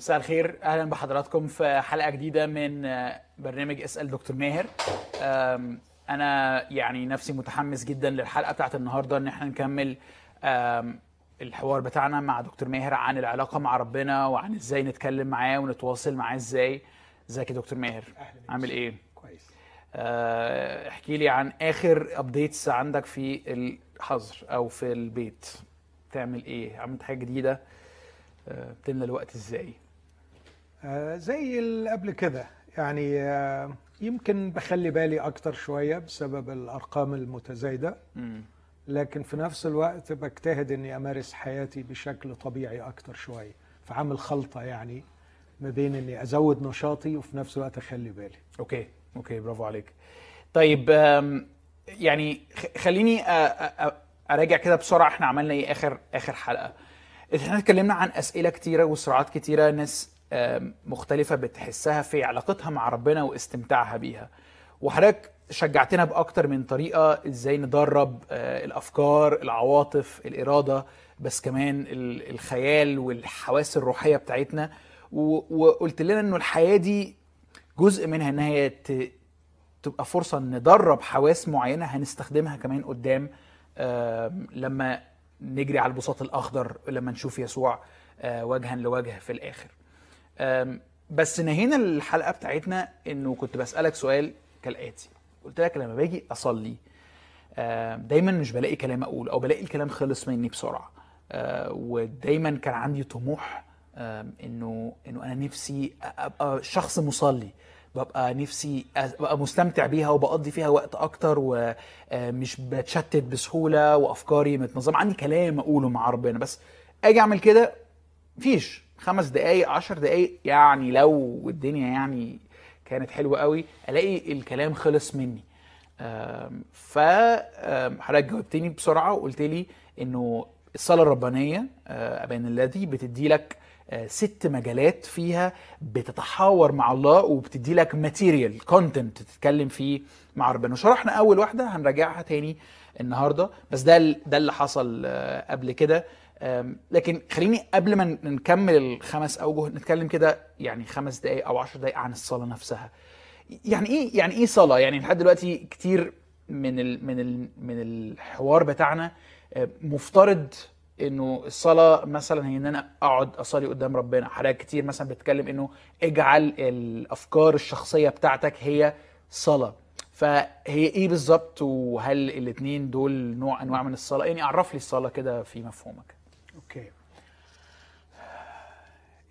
مساء الخير أهلا بحضراتكم في حلقة جديدة من آه، برنامج اسأل دكتور ماهر. أنا يعني نفسي متحمس جدا للحلقة بتاعت النهارده إن إحنا نكمل الحوار بتاعنا مع دكتور ماهر عن العلاقة مع ربنا وعن إزاي نتكلم معاه ونتواصل معاه إزاي. إزيك يا دكتور ماهر. عامل إيه؟ كويس. آه، احكي لي عن آخر ابديتس عندك في الحظر أو في البيت. تعمل إيه؟ عملت حاجة جديدة؟ آه، بتملى الوقت إزاي؟ زي اللي قبل كده. يعني آه يمكن بخلي بالي أكتر شوية بسبب الأرقام المتزايدة. لكن في نفس الوقت بجتهد إني أمارس حياتي بشكل طبيعي أكتر شوية فعامل خلطة يعني ما بين إني أزود نشاطي وفي نفس الوقت أخلي بالي. okay okay برافو عليك. طيب يعني خليني أراجع كده بسرعة. إحنا عملنا إيه آخر آخر حلقة؟ إحنا اتكلمنا عن أسئلة كتيرة وصراعات كتيرة. ناس مختلفة بتحسها في علاقتها مع ربنا واستمتاعها بيها. وحضرتك شجعتنا بأكتر من طريقة إزاي ندرب آه، الأفكار العواطف الإرادة بس كمان ال- الخيال والحواس الروحية بتاعتنا. وقلت لنا إنه الحياة دي جزء منها إن هي تبقى فرصة ندرب حواس معينة هنستخدمها كمان قدام لما نجري على البساط الأخضر لما نشوف يسوع آه، وجها لوجه في الآخر. بس نهينا الحلقة بتاعتنا إنه كنت بسألك سؤال كالآتي. قلت لك لما باجي أصلي دايما مش بلاقي كلام أقول أو بلاقي الكلام خلص مني بسرعة. آه، ودايما كان عندي طموح إنه إنه أنا نفسي أبقى شخص مصلي. ببقى نفسي ابقى مستمتع بيها وبقضي فيها وقت أكتر ومش بتشتت بسهولة وأفكاري متنظمة. عندي كلام أقوله مع ربنا بس أجي أعمل كده مفيش. خمس دقايق عشر دقايق يعني لو الدنيا يعني كانت حلوة قوي ألاقي الكلام خلص مني. ف حضرتك جاوبتني بسرعة وقلت لي إنه الصلاة الربانية آه، أبانا الذي بتدي لك آه، ست مجالات فيها بتتحاور مع الله وبتدي لك material content تتكلم فيه مع ربنا. وشرحنا أول واحدة هنراجعها تاني النهارده. بس ده ده اللي حصل آه، قبل كده. لكن خليني قبل ما نكمل الخمس اوجه نتكلم كده يعني خمس دقائق أو عشر دقائق عن الصلاة نفسها. يعني إيه يعني إيه صلاة؟ يعني لحد دلوقتي كتير من ال من ال من الحوار بتاعنا مفترض إنه الصلاة مثلا هي إن أنا أقعد أصلي قدام ربنا. حضرتك كتير مثلا بتتكلم إنه اجعل الأفكار الشخصية بتاعتك هي صلاة. فهي إيه بالظبط؟ وهل الاثنين دول نوع أنواع من الصلاة؟ يعني اعرف لي الصلاة كده في مفهومك. أوكي.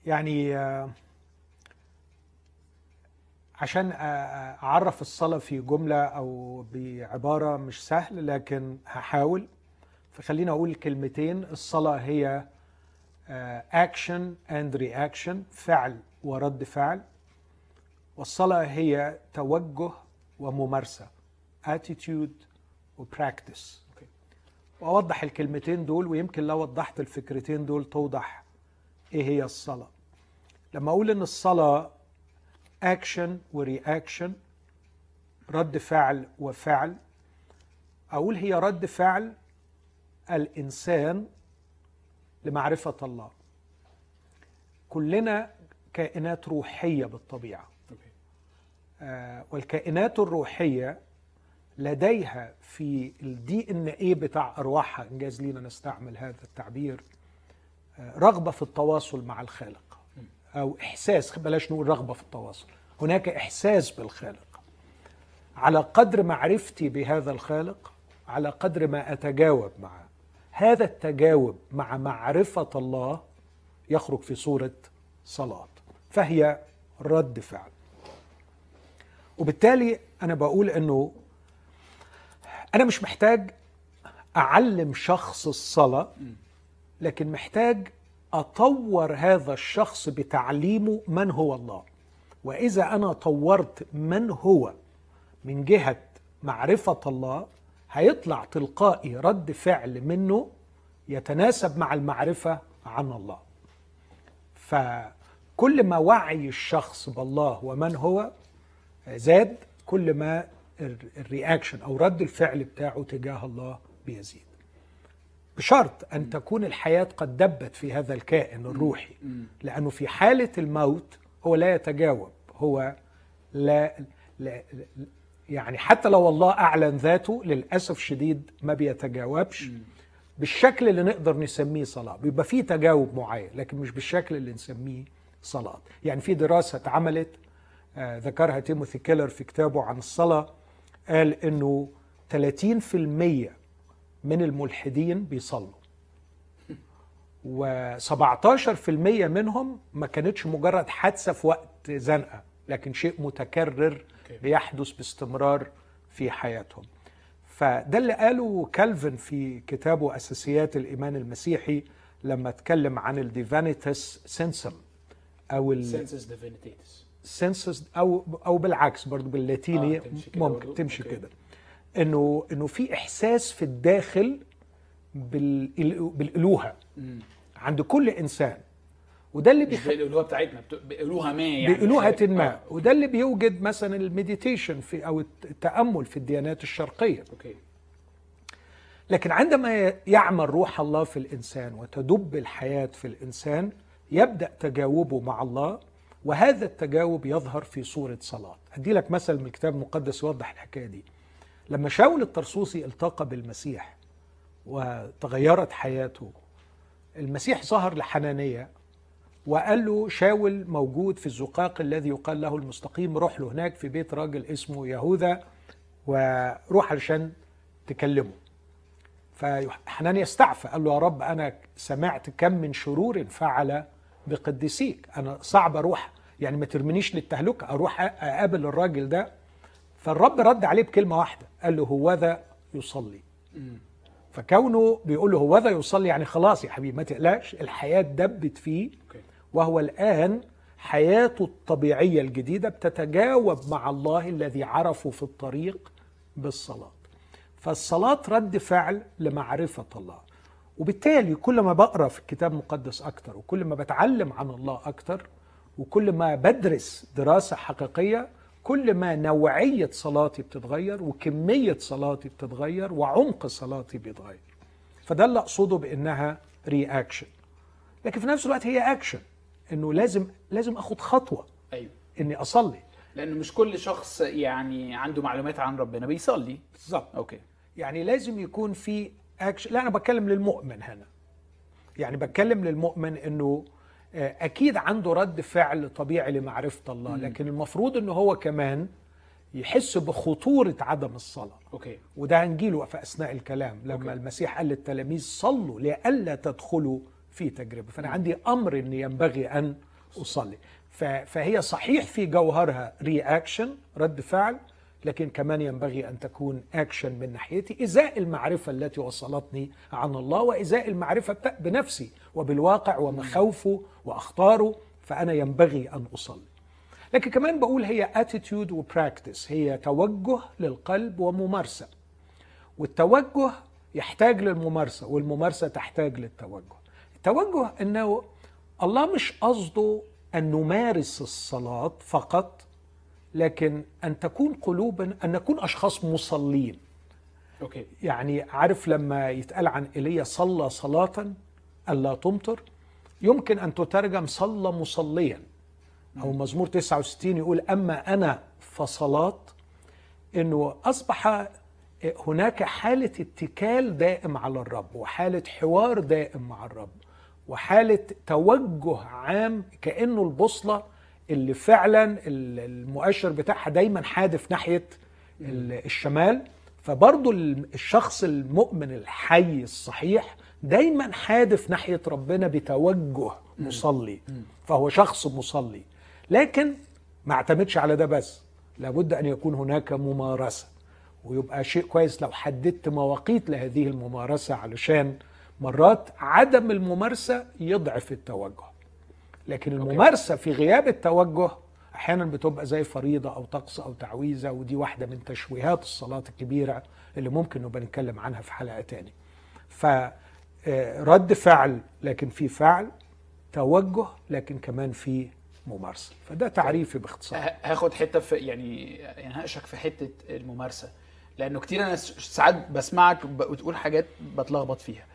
يعني آه، عشان آه، آه، أعرف الصلاة في جملة أو بعبارة مش سهل لكن هحاول. فخليني أقول كلمتين. الصلاة هي action and reaction فعل ورد فعل. والصلاة هي توجه وممارسة attitude و practice وأوضح الكلمتين دول ويمكن لو وضحت الفكرتين دول توضح إيه هي الصلاة. لما أقول إن الصلاة action و reaction رد فعل وفعل أقول هي رد فعل الإنسان لمعرفة الله. كلنا كائنات روحية بالطبيعة. آه، والكائنات الروحية لديها في ال DNA بتاع أرواحها. إن جاز لينا نستعمل هذا التعبير. آه، رغبة في التواصل مع الخالق. أو إحساس بلاش نقول رغبة في التواصل. هناك إحساس بالخالق. على قدر معرفتي بهذا الخالق على قدر ما أتجاوب معه. هذا التجاوب مع معرفة الله يخرج في صورة صلاة. فهي رد فعل. وبالتالي أنا بقول إنه أنا مش محتاج أعلم شخص الصلاة لكن محتاج أطور هذا الشخص بتعليمه من هو الله. وإذا أنا طورت من هو من جهة معرفة الله هيطلع تلقائي رد فعل منه يتناسب مع المعرفة عن الله. فكل ما وعي الشخص بالله ومن هو زاد كل ما الرياكشن أو رد الفعل بتاعه تجاه الله بيزيد. بشرط أن تكون الحياة قد دبت في هذا الكائن الروحي لأنه في حالة الموت هو لا يتجاوب هو لا, لا يعني حتى لو الله أعلن ذاته للأسف شديد ما بيتجاوبش. بالشكل اللي نقدر نسميه صلاة بيبقى فيه تجاوب معين لكن مش بالشكل اللي نسميه صلاة. يعني في دراسة اتعملت آه ذكرها تيموثي كيلر في كتابه عن الصلاة قال إنه 30% من الملحدين بيصلوا. و17% منهم ما كانتش مجرد حادثة في وقت زنقة لكن شيء متكرر بيحدث باستمرار في حياتهم. فده اللي قاله كالفن في كتابه أساسيات الإيمان المسيحي لما اتكلم عن الديفانيتس سنسم أو سنسس ديفينيتيتس سنسس أو أو بالعكس برضو باللاتيني آه، تمشي كده ممكن برضو؟ تمشي أوكي. كده انه إنه في إحساس في الداخل بال- بالألوهة عند كل إنسان وده اللي بيخ... بالألوهة بتاعتنا بت- بألوهة ما يعني بألوهة خارج. ما آه. وده اللي بيوجد مثلا المديتيشن في أو التأمل في الديانات الشرقية أوكي لكن عندما يعمل روح الله في الإنسان وتدب الحياة في الإنسان يبدأ تجاوبه مع الله وهذا التجاوب يظهر في صورة صلاة. ادي لك مثل من الكتاب المقدس يوضح الحكاية دي. لما شاول الطرسوسي التقى بالمسيح وتغيرت حياته المسيح ظهر لحنانية وقال له شاول موجود في الزقاق الذي يقال له المستقيم روح له هناك في بيت راجل اسمه يهوذا وروح علشان تكلمه. فحنانيا استعفى قال له يا رب أنا سمعت كم من شرور فعل بقديسيك. أنا صعب أروح يعني ما ترمنيش للتهلكة أروح أقابل الراجل ده. فالرب رد عليه بكلمة واحدة قال له هوذا يصلي. فكونه بيقول له هوذا يصلي يعني خلاص يا حبيبي ما تقلقش الحياة دبت فيه. وهو الآن حياته الطبيعية الجديدة بتتجاوب مع الله الذي عرفه في الطريق بالصلاة. فالصلاة رد فعل لمعرفة الله. وبالتالي كل ما بقرأ في الكتاب المقدس أكتر وكل ما بتعلم عن الله أكتر وكل ما بدرس دراسة حقيقية كل ما نوعية صلاتي بتتغير وكمية صلاتي بتتغير وعمق صلاتي بيتغير. فده اللي أقصده بأنها reaction لكن في نفس الوقت هي اكشن إنه لازم لازم آخد خطوة أيوه. إني أصلي. لأنه مش كل شخص يعني عنده معلومات عن ربنا بيصلي. بالظبط. okay. يعني لازم يكون في اكشن لا أنا بتكلم للمؤمن هنا. يعني بتكلم للمؤمن إنه آه، أكيد عنده رد فعل طبيعي لمعرفة الله لكن المفروض إنه هو كمان يحس بخطورة عدم الصلاة. okay. وده هنجيله في أثناء الكلام لما أوكي. المسيح قال للتلاميذ صلوا لئلا تدخلوا في تجربة. فأنا عندي أمر ان ينبغي أن أصلي. فهي صحيح في جوهرها reaction رد فعل لكن كمان ينبغي أن تكون اكشن من ناحيتي إزاء المعرفة التي وصلتني عن الله وإزاء المعرفة بتا- بنفسي وبالواقع ومخاوفه وأخطاره فأنا ينبغي أن أصلي. لكن كمان بقول هي attitude و practice هي توجه للقلب وممارسة. والتوجه يحتاج للممارسة والممارسة تحتاج للتوجه. التوجه إنه الله مش قصده أن نمارس الصلاة فقط لكن أن تكون قلوبا أن نكون أشخاص مصلين. أوكي. يعني عارف لما يتقال عن إيليا صلى صلاة الا تمطر؟ يمكن أن تترجم صلى مصليا. أو مزمور 69 يقول أما أنا فصلاه إنه أصبح هناك حالة اتكال دائم على الرب وحالة حوار دائم مع الرب وحالة توجه عام كأنه البوصلة اللي فعلا المؤشر بتاعها دايما حادف ناحية ال- الشمال. فبرضه الشخص المؤمن الحي الصحيح دايما حادف ناحية ربنا بتوجه مصلي. فهو شخص مصلي. لكن ما اعتمدش على ده بس. لابد أن يكون هناك ممارسة. ويبقى شيء كويس لو حددت مواقيت لهذه الممارسة علشان مرات عدم الممارسة يضعف التوجه. لكن الممارسة في غياب التوجه أحيانا بتبقى زي فريضة أو طقس أو تعويذة ودي واحدة من تشويهات الصلاة الكبيرة اللي ممكن نبقى نتكلم عنها في حلقة تاني. فرد فعل لكن في فعل توجه لكن كمان في ممارسة. فده تعريفي باختصار. هاخد حتة في يعني يعني هناقشك في حتة الممارسة. لأنه كتير أنا ساعات بسمعك بتقول حاجات بتلخبط فيها.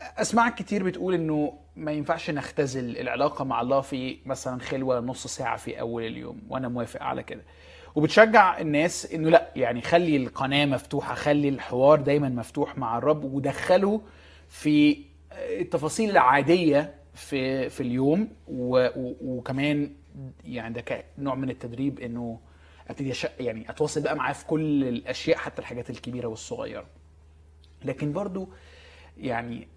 أسمعك كتير بتقول إنه ما ينفعش نختزل العلاقة مع الله في مثلا خلوة نص ساعة في أول اليوم وأنا موافق على كده. وبتشجع الناس إنه لأ يعني خلي القناة مفتوحة خلي الحوار دايما مفتوح مع الرب ودخله في التفاصيل العادية في في اليوم و وكمان يعني ده كنوع من التدريب إنه أبتدي يعني أتواصل بقى معاه في كل الأشياء حتى الحاجات الكبيرة والصغيرة. لكن برضو يعني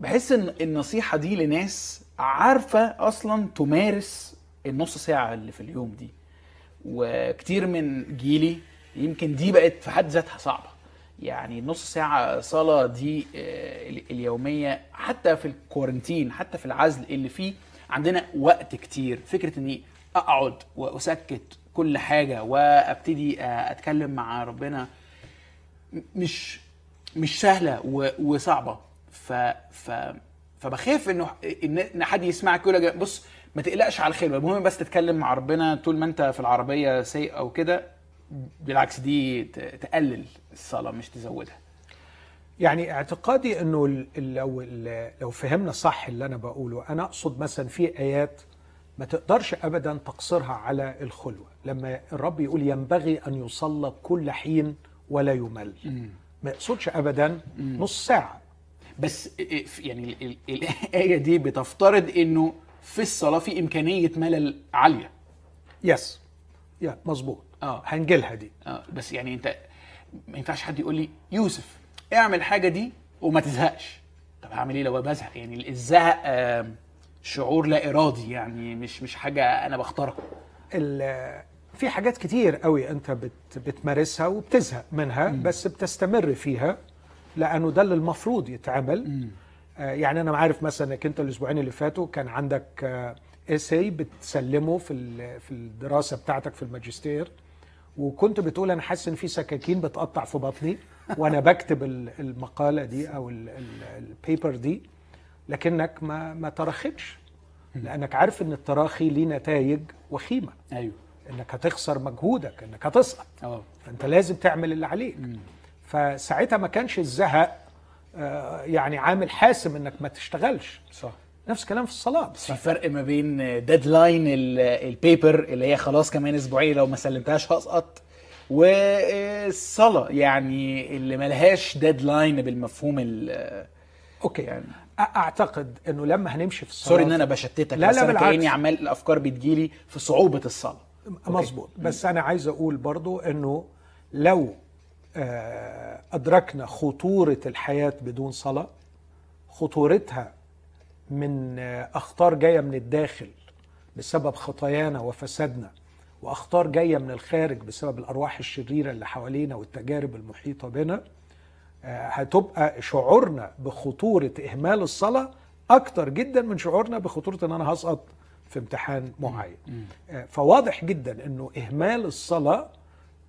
بحس إن النصيحة دي لناس عارفة أصلا تمارس النص ساعة اللي في اليوم دي. وكتير من جيلي يمكن دي بقت في حد ذاتها صعبة. يعني نص ساعة صلاة دي آه، ال- اليومية حتى في الكورنتين حتى في العزل اللي فيه عندنا وقت كتير. فكرة إني أقعد وأسكت كل حاجة وأبتدي آه، أتكلم مع ربنا مش مش سهلة و- وصعبة. ف ف فبخاف إنه إن حد يسمعك يقول بص ما تقلقش على الخلوه المهم بس تتكلم مع ربنا. طول ما أنت في العربية سايق أو كده بالعكس دي تقلل الصلاة مش تزودها. يعني اعتقادي إنه لو لو فهمنا صح اللي أنا بقوله أنا أقصد مثلا في آيات ما تقدرش ابدا تقصرها على الخلوة. لما الرب يقول ينبغي أن يصلى كل حين ولا يمل. ما يقصدش ابدا نص ساعة. بس يعني ال- ال- الآية دي بتفترض إنه في الصلاة في إمكانية ملل عاليه يس يا مظبوط. آه. هنجيلها دي. آه بس يعني أنت ما ينفعش حد يقول لي يوسف اعمل حاجة دي وما تزهقش. طب هعمل إيه لو بزهق؟ يعني الزهق آه، شعور لا إرادي يعني مش مش حاجة أنا بختارها. ال- في حاجات كتير قوي أنت بت بتمارسها وبتزهق منها بس بتستمر فيها. لأنه ده اللي المفروض يتعمل. آه، يعني أنا عارف مثلا إنك أنت الأسبوعين اللي فاتوا كان عندك essay بتسلمه في في الدراسة بتاعتك في الماجستير وكنت بتقول أنا حاسس إن في سكاكين بتقطع في بطني وأنا بكتب ال- المقالة دي أو ال- ال- ال paper دي لكنك ما ما تراختش. لأنك عارف إن التراخي ليه نتائج وخيمة. أيوه. إنك هتخسر مجهودك إنك هتسقط. فأنت لازم تعمل اللي عليك. فساعتها ما كانش الزهق آه، يعني عامل حاسم إنك ما تشتغلش. صح. نفس الكلام في الصلاة. بس في فرق ما بين deadline ال paper اللي هي خلاص كمان أسبوعين لو ما سلمتهاش هسقط والصلاة يعني اللي ملهاش deadline بالمفهوم ال- okay. يعني. أعتقد إنه لما هنمشي في الصلاة sorry إن أنا بشتتك لا، لا، بالعكس. كأني عمال الأفكار بتجيلي في صعوبة الصلاة. مظبوط. بس أنا عايز أقول برضو إنه لو آه، أدركنا خطورة الحياة بدون صلاة. خطورتها من أخطار جاية من الداخل بسبب خطايانا وفسادنا وأخطار جاية من الخارج بسبب الأرواح الشريرة اللي حوالينا والتجارب المحيطة بنا. آه، هتبقى شعورنا بخطورة إهمال الصلاة أكتر جدا من شعورنا بخطورة إن أنا هسقط في امتحان معين. آه، فواضح جدا إنه إهمال الصلاة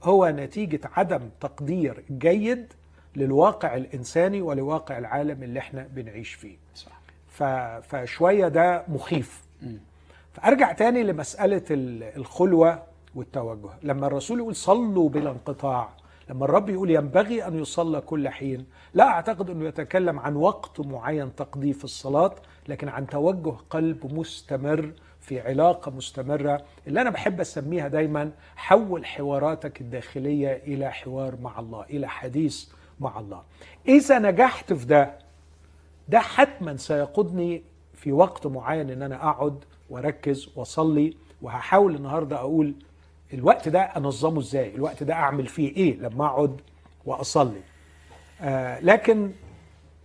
هو نتيجة عدم تقدير جيد للواقع الإنساني ولواقع العالم اللي إحنا بنعيش فيه. صح. ف... فشوية ده مخيف. فأرجع تاني لمسألة ال- الخلوة والتوجه. لما الرسول يقول صلوا بلا انقطاع لما الرب يقول ينبغي أن يصلى كل حين لا أعتقد أنه يتكلم عن وقت معين تقضيه في الصلاة لكن عن توجه قلب مستمر في علاقة مستمرة اللي أنا بحب أسميها دايما حول حواراتك الداخلية إلى حوار مع الله إلى حديث مع الله. إذا نجحت في ده ده حتما سيقودني في وقت معين إن أنا أقعد وأركز وأصلي وهحاول النهارده أقول الوقت ده أنظمه إزاي؟ الوقت ده أعمل فيه إيه لما أقعد وأصلي؟ آه لكن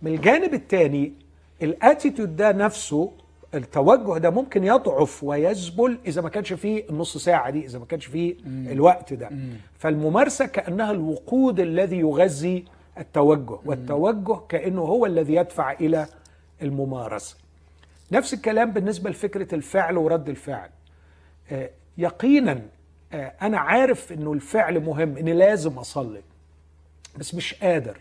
من الجانب الثاني الأتيتيود ده نفسه التوجه ده ممكن يضعف ويذبل إذا ما كانش فيه النص ساعة دي إذا ما كانش فيه الوقت ده. فالممارسة كأنها الوقود الذي يغذي التوجه والتوجه كأنه هو الذي يدفع إلى الممارسة. نفس الكلام بالنسبة لفكرة الفعل ورد الفعل. آه، يقينا آه، أنا عارف إنه الفعل مهم إني لازم أصلي بس مش قادر.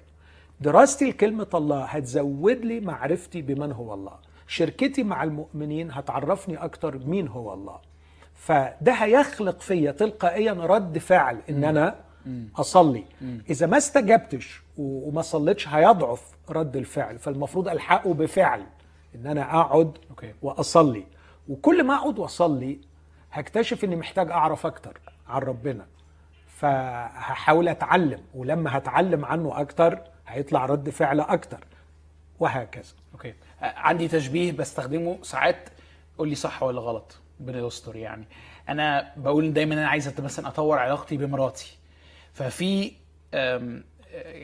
دراستي لكلمة الله هتزود لي معرفتي بمن هو الله. شركتي مع المؤمنين هتعرفني أكتر مين هو الله. فده هيخلق فيا تلقائيا رد فعل إن أنا أصلي. إذا ما استجبتش وما صليتش هيضعف رد الفعل. فالمفروض ألحقه بفعل. إن أنا أقعد. وأصلي. وكل ما أقعد وأصلي هكتشف إني محتاج أعرف أكتر عن ربنا. فهحاول أتعلم. ولما هتعلم عنه أكتر هيطلع رد فعل أكتر. وهكذا. أوكي. عندي تشبيه بستخدمه ساعات قول لي صح ولا غلط ربنا يستر يعني. أنا بقول دايما أنا عايز مثلا أطور علاقتي بمراتي. ففي آه،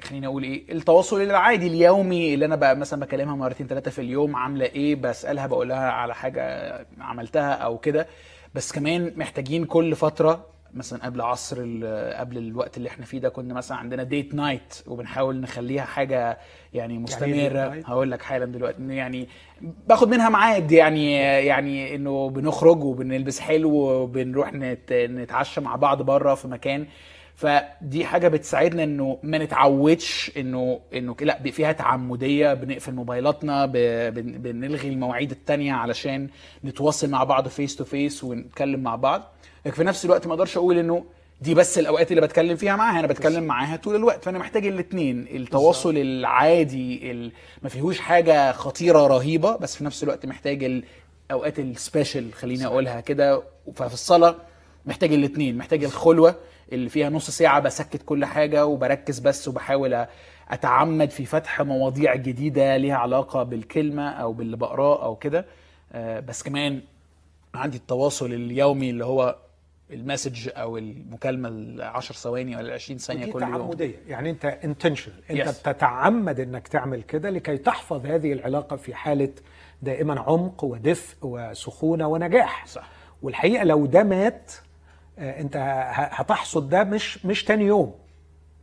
خليني أقول إيه التواصل العادي اليومي اللي أنا بقى مثلا بكلمها مرتين ثلاثة في اليوم عاملة إيه بسألها بقول لها على حاجة عملتها أو كده. بس كمان محتاجين كل فترة مثلا قبل عصر قبل الوقت اللي إحنا فيه ده كنا مثلا عندنا ديت نايت وبنحاول نخليها حاجة يعني مستمرة. date night؟ هقول لك حالا دلوقتي يعني باخد منها ميعاد يعني يعني إنه بنخرج وبنلبس حلو وبنروح نت نتعشى مع بعض بره في مكان. فدي حاجة بتساعدنا إنه ما نتعودش إنه إنه لا فيها تعمدية. بنقفل موبايلاتنا بنلغي المواعيد التانية علشان نتواصل مع بعض face to face ونتكلم مع بعض. لكن في نفس الوقت ما أقدرش أقول انه دي بس الاوقات اللي بتكلم فيها معاها أنا بتكلم معاها طول الوقت. فانا محتاج الاثنين التواصل العادي ال- ما فيهوش حاجة خطيرة رهيبة بس في نفس الوقت محتاج الاوقات ال special خليني أقولها كده. ففي الصلاة محتاج الاثنين محتاج الخلوة اللي فيها نص ساعة بسكت كل حاجة وبركز بس وبحاول أتعمد في فتح مواضيع جديدة ليها علاقة بالكلمة أو باللي بقراه أو كده. آه، بس كمان عندي التواصل اليومي اللي هو ال message أو المكالمة ال 10 ثواني ولا 20 ثانية كل يوم. تعمدية. يعني أنت intentional أنت Yes. بتتعمد إنك تعمل كده لكي تحفظ هذه العلاقة في حالة دائما عمق ودفء وسخونة ونجاح. صح. والحقيقة لو ده مات آه، أنت هتحصد ده مش مش تاني يوم.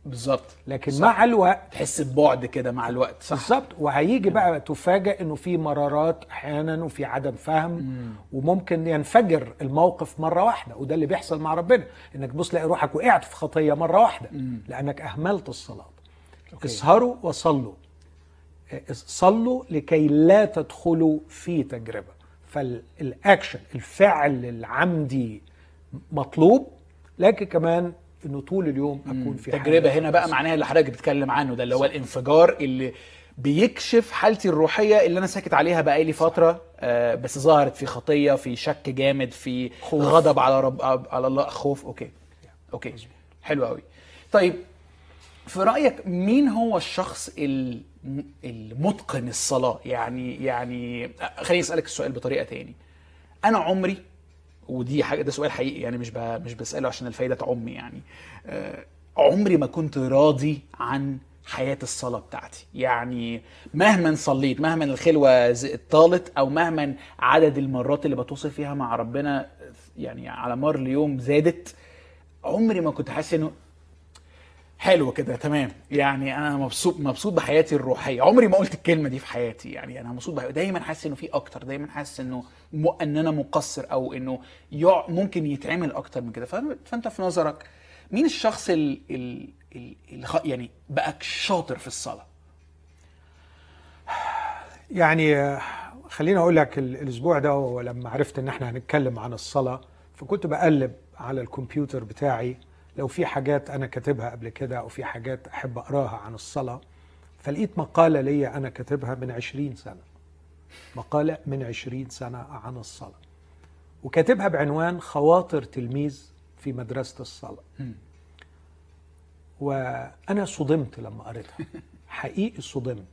بالظبط. لكن صح. مع الوقت تحس ببعد كده مع الوقت. صح. بالظبط. وهيجي بقى تفاجئ إنه في مرارات أحيانا وفي عدم فهم وممكن ينفجر الموقف مرة واحدة. وده اللي بيحصل مع ربنا. إنك تبص تلاقي روحك وقعت في خطية مرة واحدة. لأنك أهملت الصلاة. اسهروا وصلوا. صلوا لكي لا تدخلوا في تجربة. فالأكشن الفعل العمدي مطلوب. لكن كمان انه طول اليوم اكون في تجربة هنا بقى معناها اللي حضرتك بتتكلم عنه ده اللي هو الانفجار اللي بيكشف حالتي الروحية اللي أنا ساكت عليها بقالي فترة آه، بس ظهرت في خطية في شك جامد في خوف. غضب على رب على الله خوف. okay. أوكي. حلو قوي طيب في رأيك مين هو الشخص الم- المتقن الصلاة؟ يعني يعني خليني أسألك السؤال بطريقة تاني. أنا عمري ودي حاجة ده سؤال حقيقي يعني مش مش بسأله عشان الفايدة تعمي يعني. آه، عمري ما كنت راضي عن حياة الصلاة بتاعتي. يعني مهما صليت مهما الخلوة ز- طالت أو مهما عدد المرات اللي بتوصل فيها مع ربنا يعني على مر اليوم زادت عمري ما كنت حاسس إنه حلو كده تمام يعني أنا مبسوط مبسوط بحياتي الروحية عمري ما قلت الكلمة دي في حياتي يعني أنا مبسوط بحياتي. دايما حاسس إنه في أكتر دايما حاسس إنه م... إن أنا مقصر أو إنه يع... ممكن يتعمل أكتر من كده. فأنت في نظرك مين الشخص ال... ال... ال... ال... يعني بقى شاطر في الصلاة يعني خليني أقول لك ال- الأسبوع ده ولما عرفت إن إحنا هنتكلم عن الصلاة فكنت بقلب على الكمبيوتر بتاعي لو في حاجات أنا كاتبها قبل كده أو في حاجات أحب أقراها عن الصلاة فلقيت مقالة ليا أنا كاتبها من عشرين سنة. مقالة من عشرين سنة عن الصلاة. وكاتبها بعنوان خواطر تلميذ في مدرسة الصلاة. وأنا صدمت لما قريتها. حقيقي صدمت.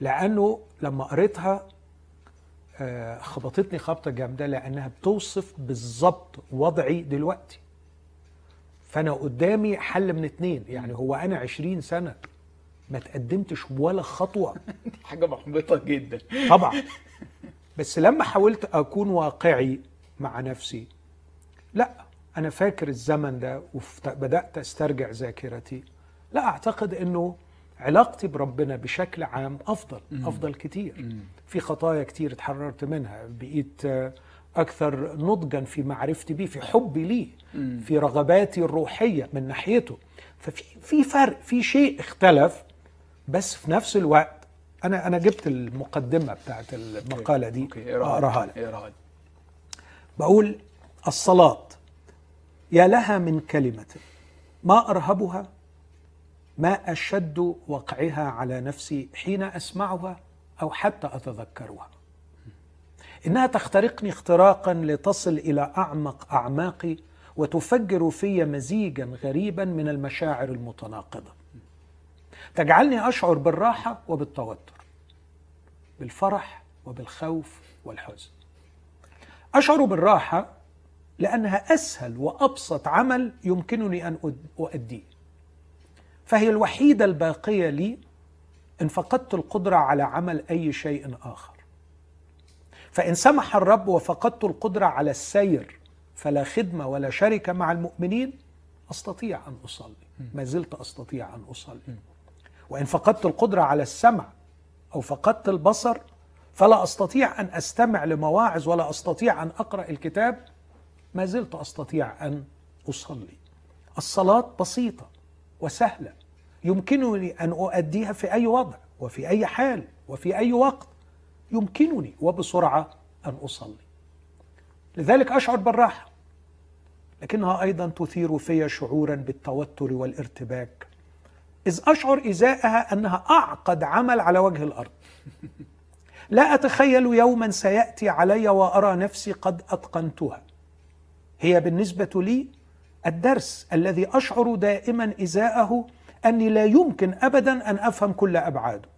لأنه لما قريتها آه، خبطتني خبطة جامدة لأنها بتوصف بالظبط وضعي دلوقتي. فأنا قدامي حل من اتنين. يعني هو أنا عشرين سنة ما تقدمتش ولا خطوة. دي حاجة محبطة جدا. طبعا. بس لما حاولت أكون واقعي مع نفسي لا أنا فاكر الزمن ده وبدات أسترجع ذاكرتي. لا أعتقد إنه علاقتي بربنا بشكل عام أفضل أفضل كتير. في خطايا كتير اتحررت منها. بقيت آه، أكثر نضجا في معرفتي بيه في حبي ليه في رغباتي الروحية من ناحيته. ففي في فرق في شيء اختلف بس في نفس الوقت أنا أنا جبت المقدمة بتاعت المقالة دي أقراها لك. بقول الصلاة يا لها من كلمة ما أرهبها ما أشد وقعها على نفسي حين أسمعها أو حتى أتذكرها. إنها تخترقني اختراقا لتصل إلى أعمق أعماقي وتفجر في مزيجا غريبا من المشاعر المتناقضة. تجعلني أشعر بالراحة وبالتوتر بالفرح وبالخوف والحزن. أشعر بالراحة لأنها أسهل وأبسط عمل يمكنني أن أؤديه. فهي الوحيدة الباقية لي إن فقدت القدرة على عمل أي شيء آخر. فإن سمح الرب وفقدت القدرة على السير فلا خدمة ولا شركة مع المؤمنين أستطيع أن أصلي. ما زلت أستطيع أن أصلي. وإن فقدت القدرة على السمع أو فقدت البصر فلا أستطيع أن أستمع لمواعظ ولا أستطيع أن أقرأ الكتاب. ما زلت أستطيع أن أصلي. الصلاة بسيطة وسهلة يمكنني أن أؤديها في أي وضع وفي أي حال وفي أي وقت. يمكنني وبسرعة أن أصلي. لذلك أشعر بالراحة لكنها أيضا تثير في شعورا بالتوتر والارتباك. إذ أشعر إزاءها أنها أعقد عمل على وجه الأرض. لا أتخيل يوما سيأتي علي وأرى نفسي قد أتقنتها. هي بالنسبة لي الدرس الذي أشعر دائما إزاءه أني لا يمكن ابدا أن أفهم كل أبعاده.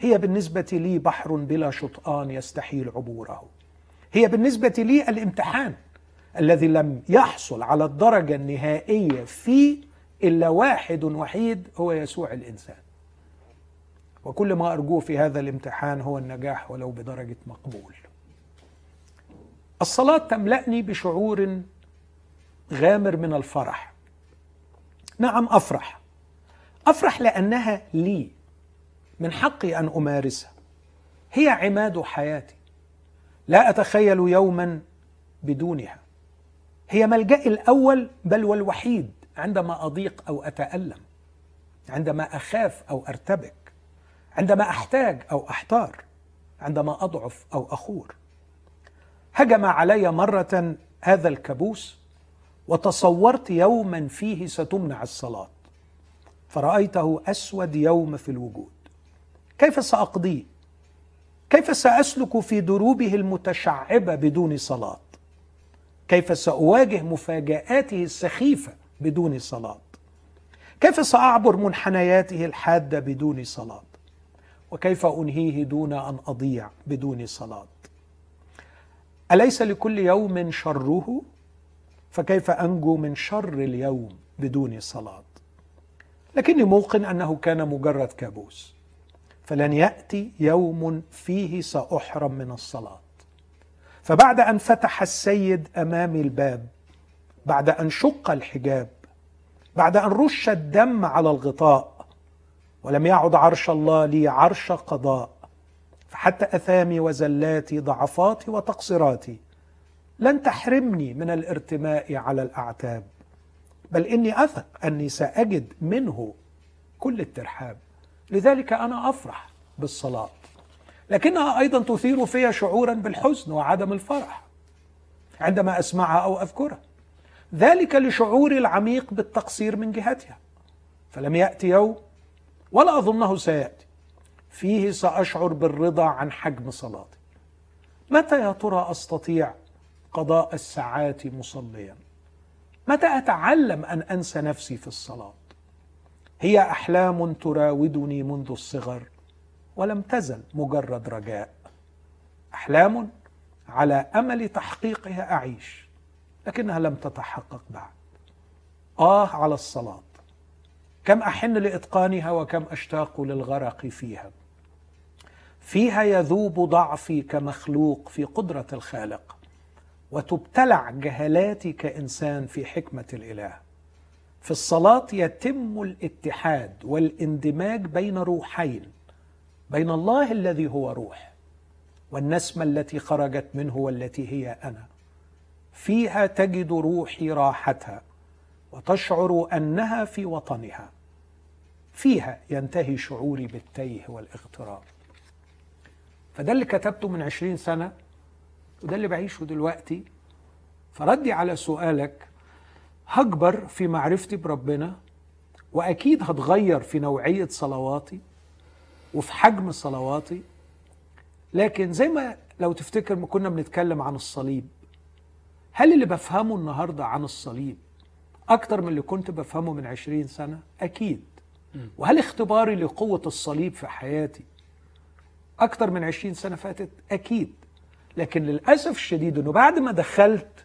هي بالنسبة لي بحر بلا شطآن يستحيل عبوره. هي بالنسبة لي الامتحان الذي لم يحصل على الدرجة النهائية فيه إلا واحد وحيد هو يسوع الإنسان. وكل ما أرجوه في هذا الامتحان هو النجاح ولو بدرجة مقبول. الصلاة تملأني بشعور غامر من الفرح. نعم أفرح. أفرح لأنها لي. من حقي أن أمارسها. هي عماد حياتي. لا أتخيل يوما بدونها. هي ملجئي الأول بل والوحيد. عندما أضيق أو أتألم. عندما أخاف أو أرتبك. عندما أحتاج أو أحتار. عندما أضعف أو أخور. هجم علي مرة هذا الكابوس وتصورت يوما فيه ستمنع الصلاة. فرأيته أسود يوم في الوجود. كيف ساقضيه كيف سأسلك في دروبه المتشعبة بدون صلاة؟ كيف سأواجه مفاجآته السخيفة بدون صلاة؟ كيف سأعبر منحنياته الحادة بدون صلاة؟ وكيف أنهيه دون أن أضيع بدون صلاة؟ أليس لكل يوم شره؟ فكيف أنجو من شر اليوم بدون صلاة؟ لكني موقن أنه كان مجرد كابوس. فلن يأتي يوم فيه سأحرم من الصلاة. فبعد أن فتح السيد امامي الباب بعد أن شق الحجاب بعد أن رش الدم على الغطاء ولم يعد عرش الله لي عرش قضاء فحتى أثامي وزلاتي ضعفاتي وتقصيراتي لن تحرمني من الارتماء على الأعتاب بل إني أثق أني سأجد منه كل الترحاب. لذلك أنا أفرح بالصلاة. لكنها أيضا تثير في شعورا بالحزن وعدم الفرح عندما أسمعها أو أذكرها. ذلك لشعوري العميق بالتقصير من جهتها. فلم يأتي يوم ولا أظنه سيأتي. فيه سأشعر بالرضا عن حجم صلاتي. متى يا ترى أستطيع قضاء الساعات مصليا؟ متى أتعلم أن أنسى نفسي في الصلاة؟ هي أحلام تراودني منذ الصغر ولم تزل مجرد رجاء. أحلام على أمل تحقيقها أعيش لكنها لم تتحقق بعد. آه على الصلاة. كم أحن لإتقانها وكم أشتاق للغرق فيها. فيها يذوب ضعفي كمخلوق في قدرة الخالق وتبتلع جهلاتي كإنسان في حكمة الإله. في الصلاة يتم الاتحاد والاندماج بين روحين بين الله الذي هو روح والنسمة التي خرجت منه والتي هي أنا. فيها تجد روحي راحتها وتشعر أنها في وطنها. فيها ينتهي شعوري بالتيه والاغتراب. فده اللي كتبته من عشرين سنة وده اللي بعيشه دلوقتي. فردي على سؤالك هكبر في معرفتي بربنا وأكيد هتغير في نوعية صلواتي وفي حجم صلواتي. لكن زي ما لو تفتكر ما كنا بنتكلم عن الصليب هل اللي بفهمه النهارده عن الصليب أكتر من اللي كنت بفهمه من عشرين سنة؟ أكيد. وهل اختباري لقوة الصليب في حياتي أكتر من عشرين سنة فاتت؟ أكيد. لكن للأسف الشديد إنه بعد ما دخلت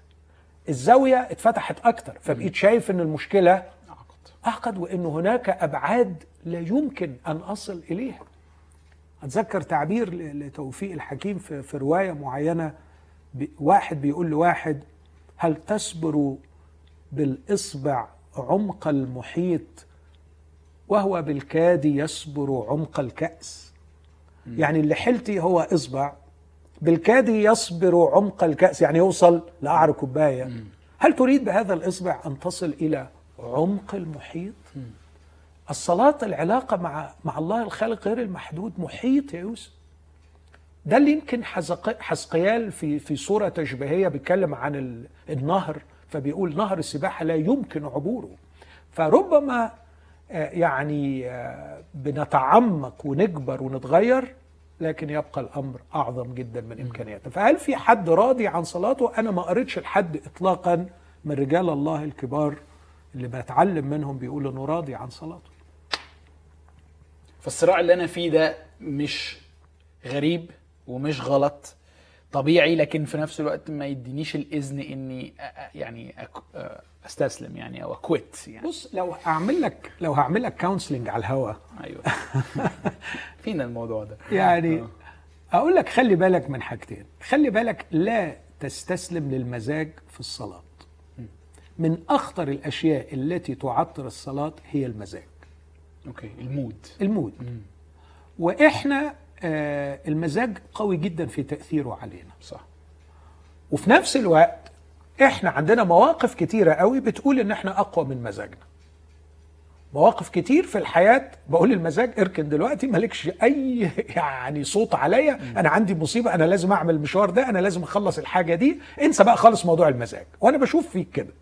الزاوية اتفتحت أكتر فبقيت شايف إن المشكلة أعقد. أعقد وإن هناك أبعاد لا يمكن أن أصل إليها. أتذكر تعبير لتوفيق الحكيم في, في رواية معينة واحد بيقول لواحد هل تصبر بالإصبع عمق المحيط وهو بالكاد يصبر عمق الكأس؟ يعني اللي حيلتي هو إصبع بالكاد يصبر عمق الكأس يعني يوصل لقعر كوباية. هل تريد بهذا الإصبع أن تصل إلى عمق المحيط؟ الصلاة العلاقة مع مع الله الخالق غير المحدود محيط يا يوسف. ده اللي يمكن حزقيال في في صورة تشبيهية بيتكلم عن ال- النهر فبيقول نهر السباحة لا يمكن عبوره. فربما آه، يعني آه، بنتعمق ونكبر ونتغير لكن يبقى الأمر أعظم جدا من إمكانياته. فهل في حد راضي عن صلاته؟ أنا ما قريتش لحد اطلاقا من رجال الله الكبار اللي بتعلم منهم بيقول إنه راضي عن صلاته. فالصراع اللي أنا فيه ده مش غريب ومش غلط. طبيعي لكن في نفس الوقت ما يدينيش الإذن إني يعني أستسلم يعني أو أ quit يعني. بص لو اعمل لك لو هعمل لك counseling على الهوا. أيوه. فينا الموضوع ده. يعني آه. أقول لك خلي بالك من حاجتين. خلي بالك لا تستسلم للمزاج في الصلاة. من أخطر الأشياء التي تعطل الصلاة هي المزاج. okay ال mood. ال mood. وإحنا آه المزاج قوي جدا في تأثيره علينا. صح. وفي نفس الوقت إحنا عندنا مواقف كتيرة قوي بتقول إن إحنا أقوى من مزاجنا. مواقف كتير في الحياة بقول المزاج اركن دلوقتي مالكش أي يعني صوت عليا. أنا عندي مصيبة أنا لازم أعمل المشوار ده أنا لازم أخلص الحاجة دي. انسى بقى خالص موضوع المزاج. وأنا بشوف فيك كده.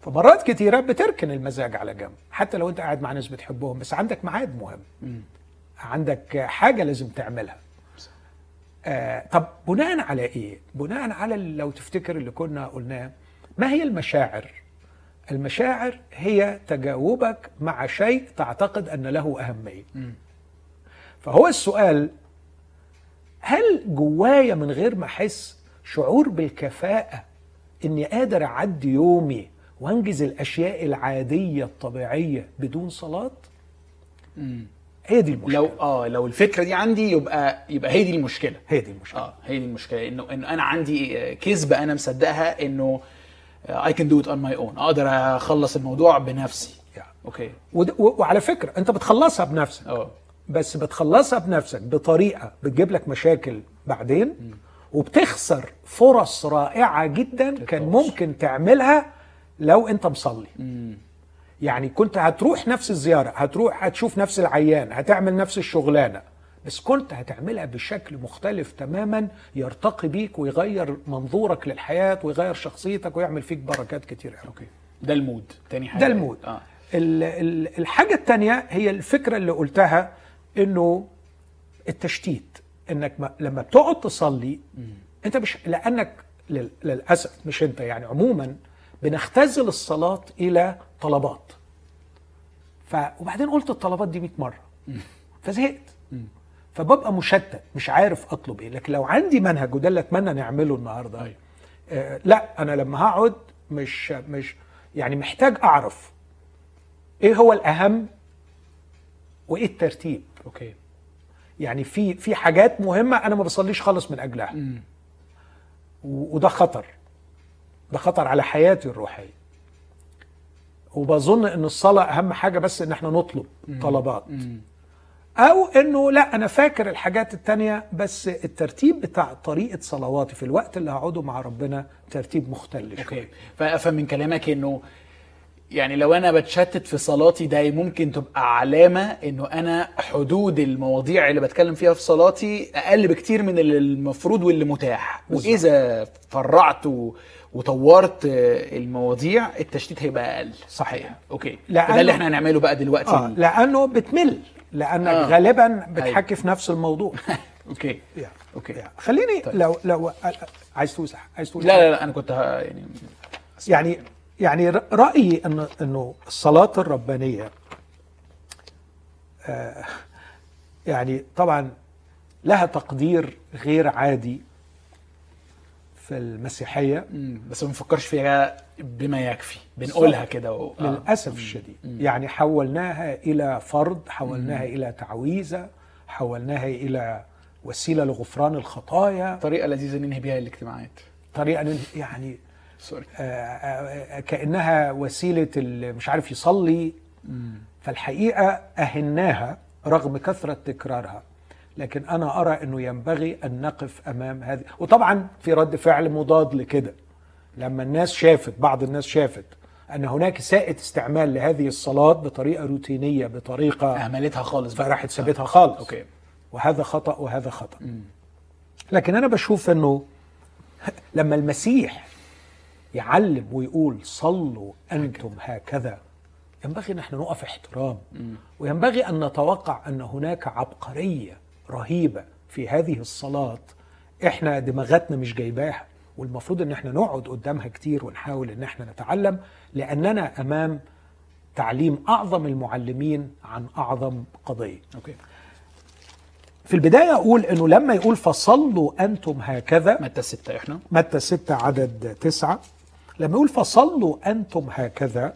فمرات كتيرة بتركن المزاج على جنب حتى لو أنت قاعد مع ناس بتحبهم بس عندك ميعاد مهم. عندك حاجة لازم تعملها آه طب بناء على إيه؟ بناء على لو تفتكر اللي كنا قلناه ما هي المشاعر؟ المشاعر هي تجاوبك مع شيء تعتقد أن له أهمية. فهو السؤال هل جوايا من غير ما أحس شعور بالكفاءة إني قادر أعدي يومي وأنجز الأشياء العادية الطبيعية بدون صلاة؟ هي دي المشكلة. لو آه لو الفكرة دي عندي يبقى يبقى هي دي المشكلة. هي دي المشكلة. آه هي دي المشكلة. انه إنه أنا عندي آه، كذبه أنا مصدقها إنه I can do it on my own أقدر أخلص الموضوع بنفسي. يعني. okay. ود- و- وعلى فكرة أنت بتخلصها بنفسك. آه بس بتخلصها بنفسك بطريقة بتجيب لك مشاكل بعدين وبتخسر فرص رائعة جدا كان. ممكن تعملها لو أنت مصلي. يعني كنت هتروح نفس الزيارة هتروح هتشوف نفس العيان هتعمل نفس الشغلانة بس كنت هتعملها بشكل مختلف تماما يرتقي بيك ويغير منظورك للحياة ويغير شخصيتك ويعمل فيك بركات كتير okay. ده ال mood. تاني حاجة. ده ال mood. ال- ال- الحاجة التانية هي الفكرة اللي قلتها إنه التشتيت إنك ما لما بتقعد تصلي أنت مش لأنك لل- للأسف مش أنت يعني عموما بنختزل الصلاة إلى طلبات ف وبعدين قلت الطلبات دي 100 مرة. فزهقت. فببقى مشتت مش عارف أطلب إيه. لكن لو عندي منهج وده اللي أتمنى نعمله النهارده أيوة. آه لا أنا لما هقعد مش مش يعني محتاج أعرف إيه هو الأهم وإيه الترتيب. أوكي. يعني في في حاجات مهمة أنا ما بصليش خالص من أجلها. وده خطر. ده خطر على حياتي الروحية. وبظن إن الصلاة أهم حاجة بس إن إحنا نطلب طلبات. أو إنه لا أنا فاكر الحاجات التانية بس الترتيب بتاع طريقة صلواتي في الوقت اللي هقعده مع ربنا ترتيب مختلف أوكي. فافهم من كلامك إنه يعني لو أنا بتشتت في صلاتي ده ممكن تبقى علامة إنه أنا حدود المواضيع اللي بتكلم فيها في صلاتي أقل بكتير من اللي المفروض واللي متاح. وإذا فرعت. وطورت المواضيع التشتيت هيبقى أقل صحيح. okay لأنه- ده اللي إحنا هنعمله بقى دلوقتي آه لأنه بتمل لأنك آه. آه. غالبا بتحكي في نفس الموضوع okay يا. okay يا. خليني طيب. لو لو عايز توسع عايز توسع لا لا لا أنا كنت يعني يعني يعني رأيي انه إنه الصلاة الربانية آه يعني طبعا لها تقدير غير عادي في المسيحية. مم، بس ما بنفكرش فيها بما يكفي. بنقولها كده و... آه. للأسف الشديد. يعني حولناها إلى فرض حولناها إلى تعويذة حولناها إلى وسيلة لغفران الخطايا. طريقة لذيذة ننهي بيها الاجتماعات. طريقة نن- يعني سوري آه، آه، كأنها وسيلة اللي مش عارف يصلي. فالحقيقة أهناها رغم كثرة تكرارها. لكن أنا أرى إنه ينبغي أن نقف أمام هذه. وطبعا في رد فعل مضاد لكده. لما الناس شافت بعض الناس شافت أن هناك ساءة استعمال لهذه الصلاة بطريقة روتينية بطريقة اهملتها خالص. فراحت سابتها خالص. أوكي. وهذا خطأ وهذا خطأ. لكن أنا بشوف إنه لما المسيح يعلم ويقول صلوا أنتم هكذا. ينبغي ان إحنا نقف احترام. وينبغي أن نتوقع أن هناك عبقرية رهيبة في هذه الصلاة إحنا دماغاتنا مش جايباها والمفروض إن إحنا نقعد قدامها كتير ونحاول إن إحنا نتعلم لأننا أمام تعليم أعظم المعلمين عن أعظم قضية. أوكي. في البداية أقول أنه لما يقول فصلوا أنتم هكذا متى ستة إحنا؟ متى ستة عدد تسعة؟ لما يقول فصلوا أنتم هكذا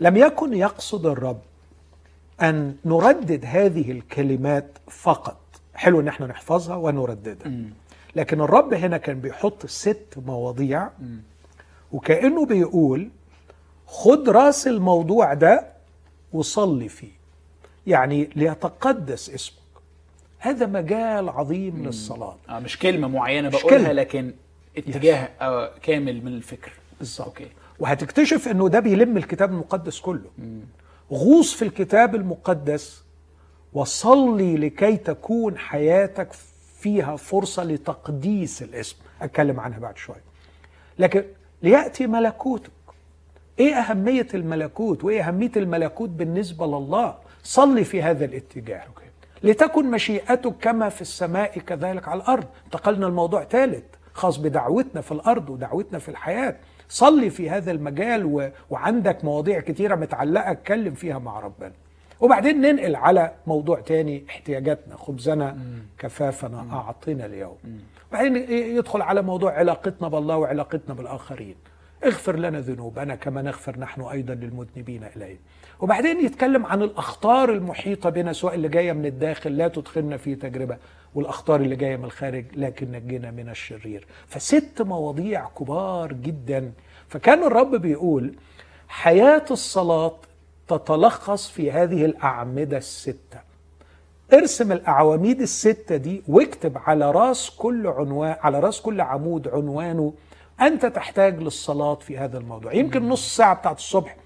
لم يكن يقصد الرب أن نردد هذه الكلمات فقط. حلو أن إحنا نحفظها ونرددها. لكن الرب هنا كان بيحط ست مواضيع وكأنه بيقول خد رأس الموضوع ده وصلي فيه. يعني ليتقدس اسمك. هذا مجال عظيم للصلاة. آه مش كلمة معينة مش بقولها كلمة. لكن اتجاه آه كامل من الفكر. بالظبط. وهتكتشف إنه ده بيلم الكتاب المقدس كله. غوص في الكتاب المقدس وصلي لكي تكون حياتك فيها فرصة لتقديس الاسم. أتكلم عنها بعد شوية لكن ليأتي ملكوتك. إيه أهمية الملكوت وإيه أهمية الملكوت بالنسبة لله؟ صلي في هذا الاتجاه. لتكن مشيئتك كما في السماء كذلك على الأرض. انتقلنا الموضوع ثالث خاص بدعوتنا في الأرض ودعوتنا في الحياة. صلي في هذا المجال و... وعندك مواضيع كتيرة متعلقة اتكلم فيها مع ربنا. وبعدين ننقل على موضوع تاني احتياجاتنا خبزنا كفافنا أعطنا اليوم. بعدين يدخل على موضوع علاقتنا بالله وعلاقتنا بالآخرين. اغفر لنا ذنوبنا كما نغفر نحن أيضا للمذنبين إليه وبعدين يتكلم عن الأخطار المحيطة بنا سواء اللي جاية من الداخل لا تدخلنا في تجربة. والأخطار اللي جاية من الخارج لكن نجينا من الشرير. فست مواضيع كبار جدا. فكان الرب بيقول حياة الصلاة تتلخص في هذه الأعمدة الستة. ارسم الأعواميد الستة دي واكتب على راس كل عنوان على راس كل عمود عنوانه أنت تحتاج للصلاة في هذا الموضوع. يمكن نص ساعة بتاعت الصبح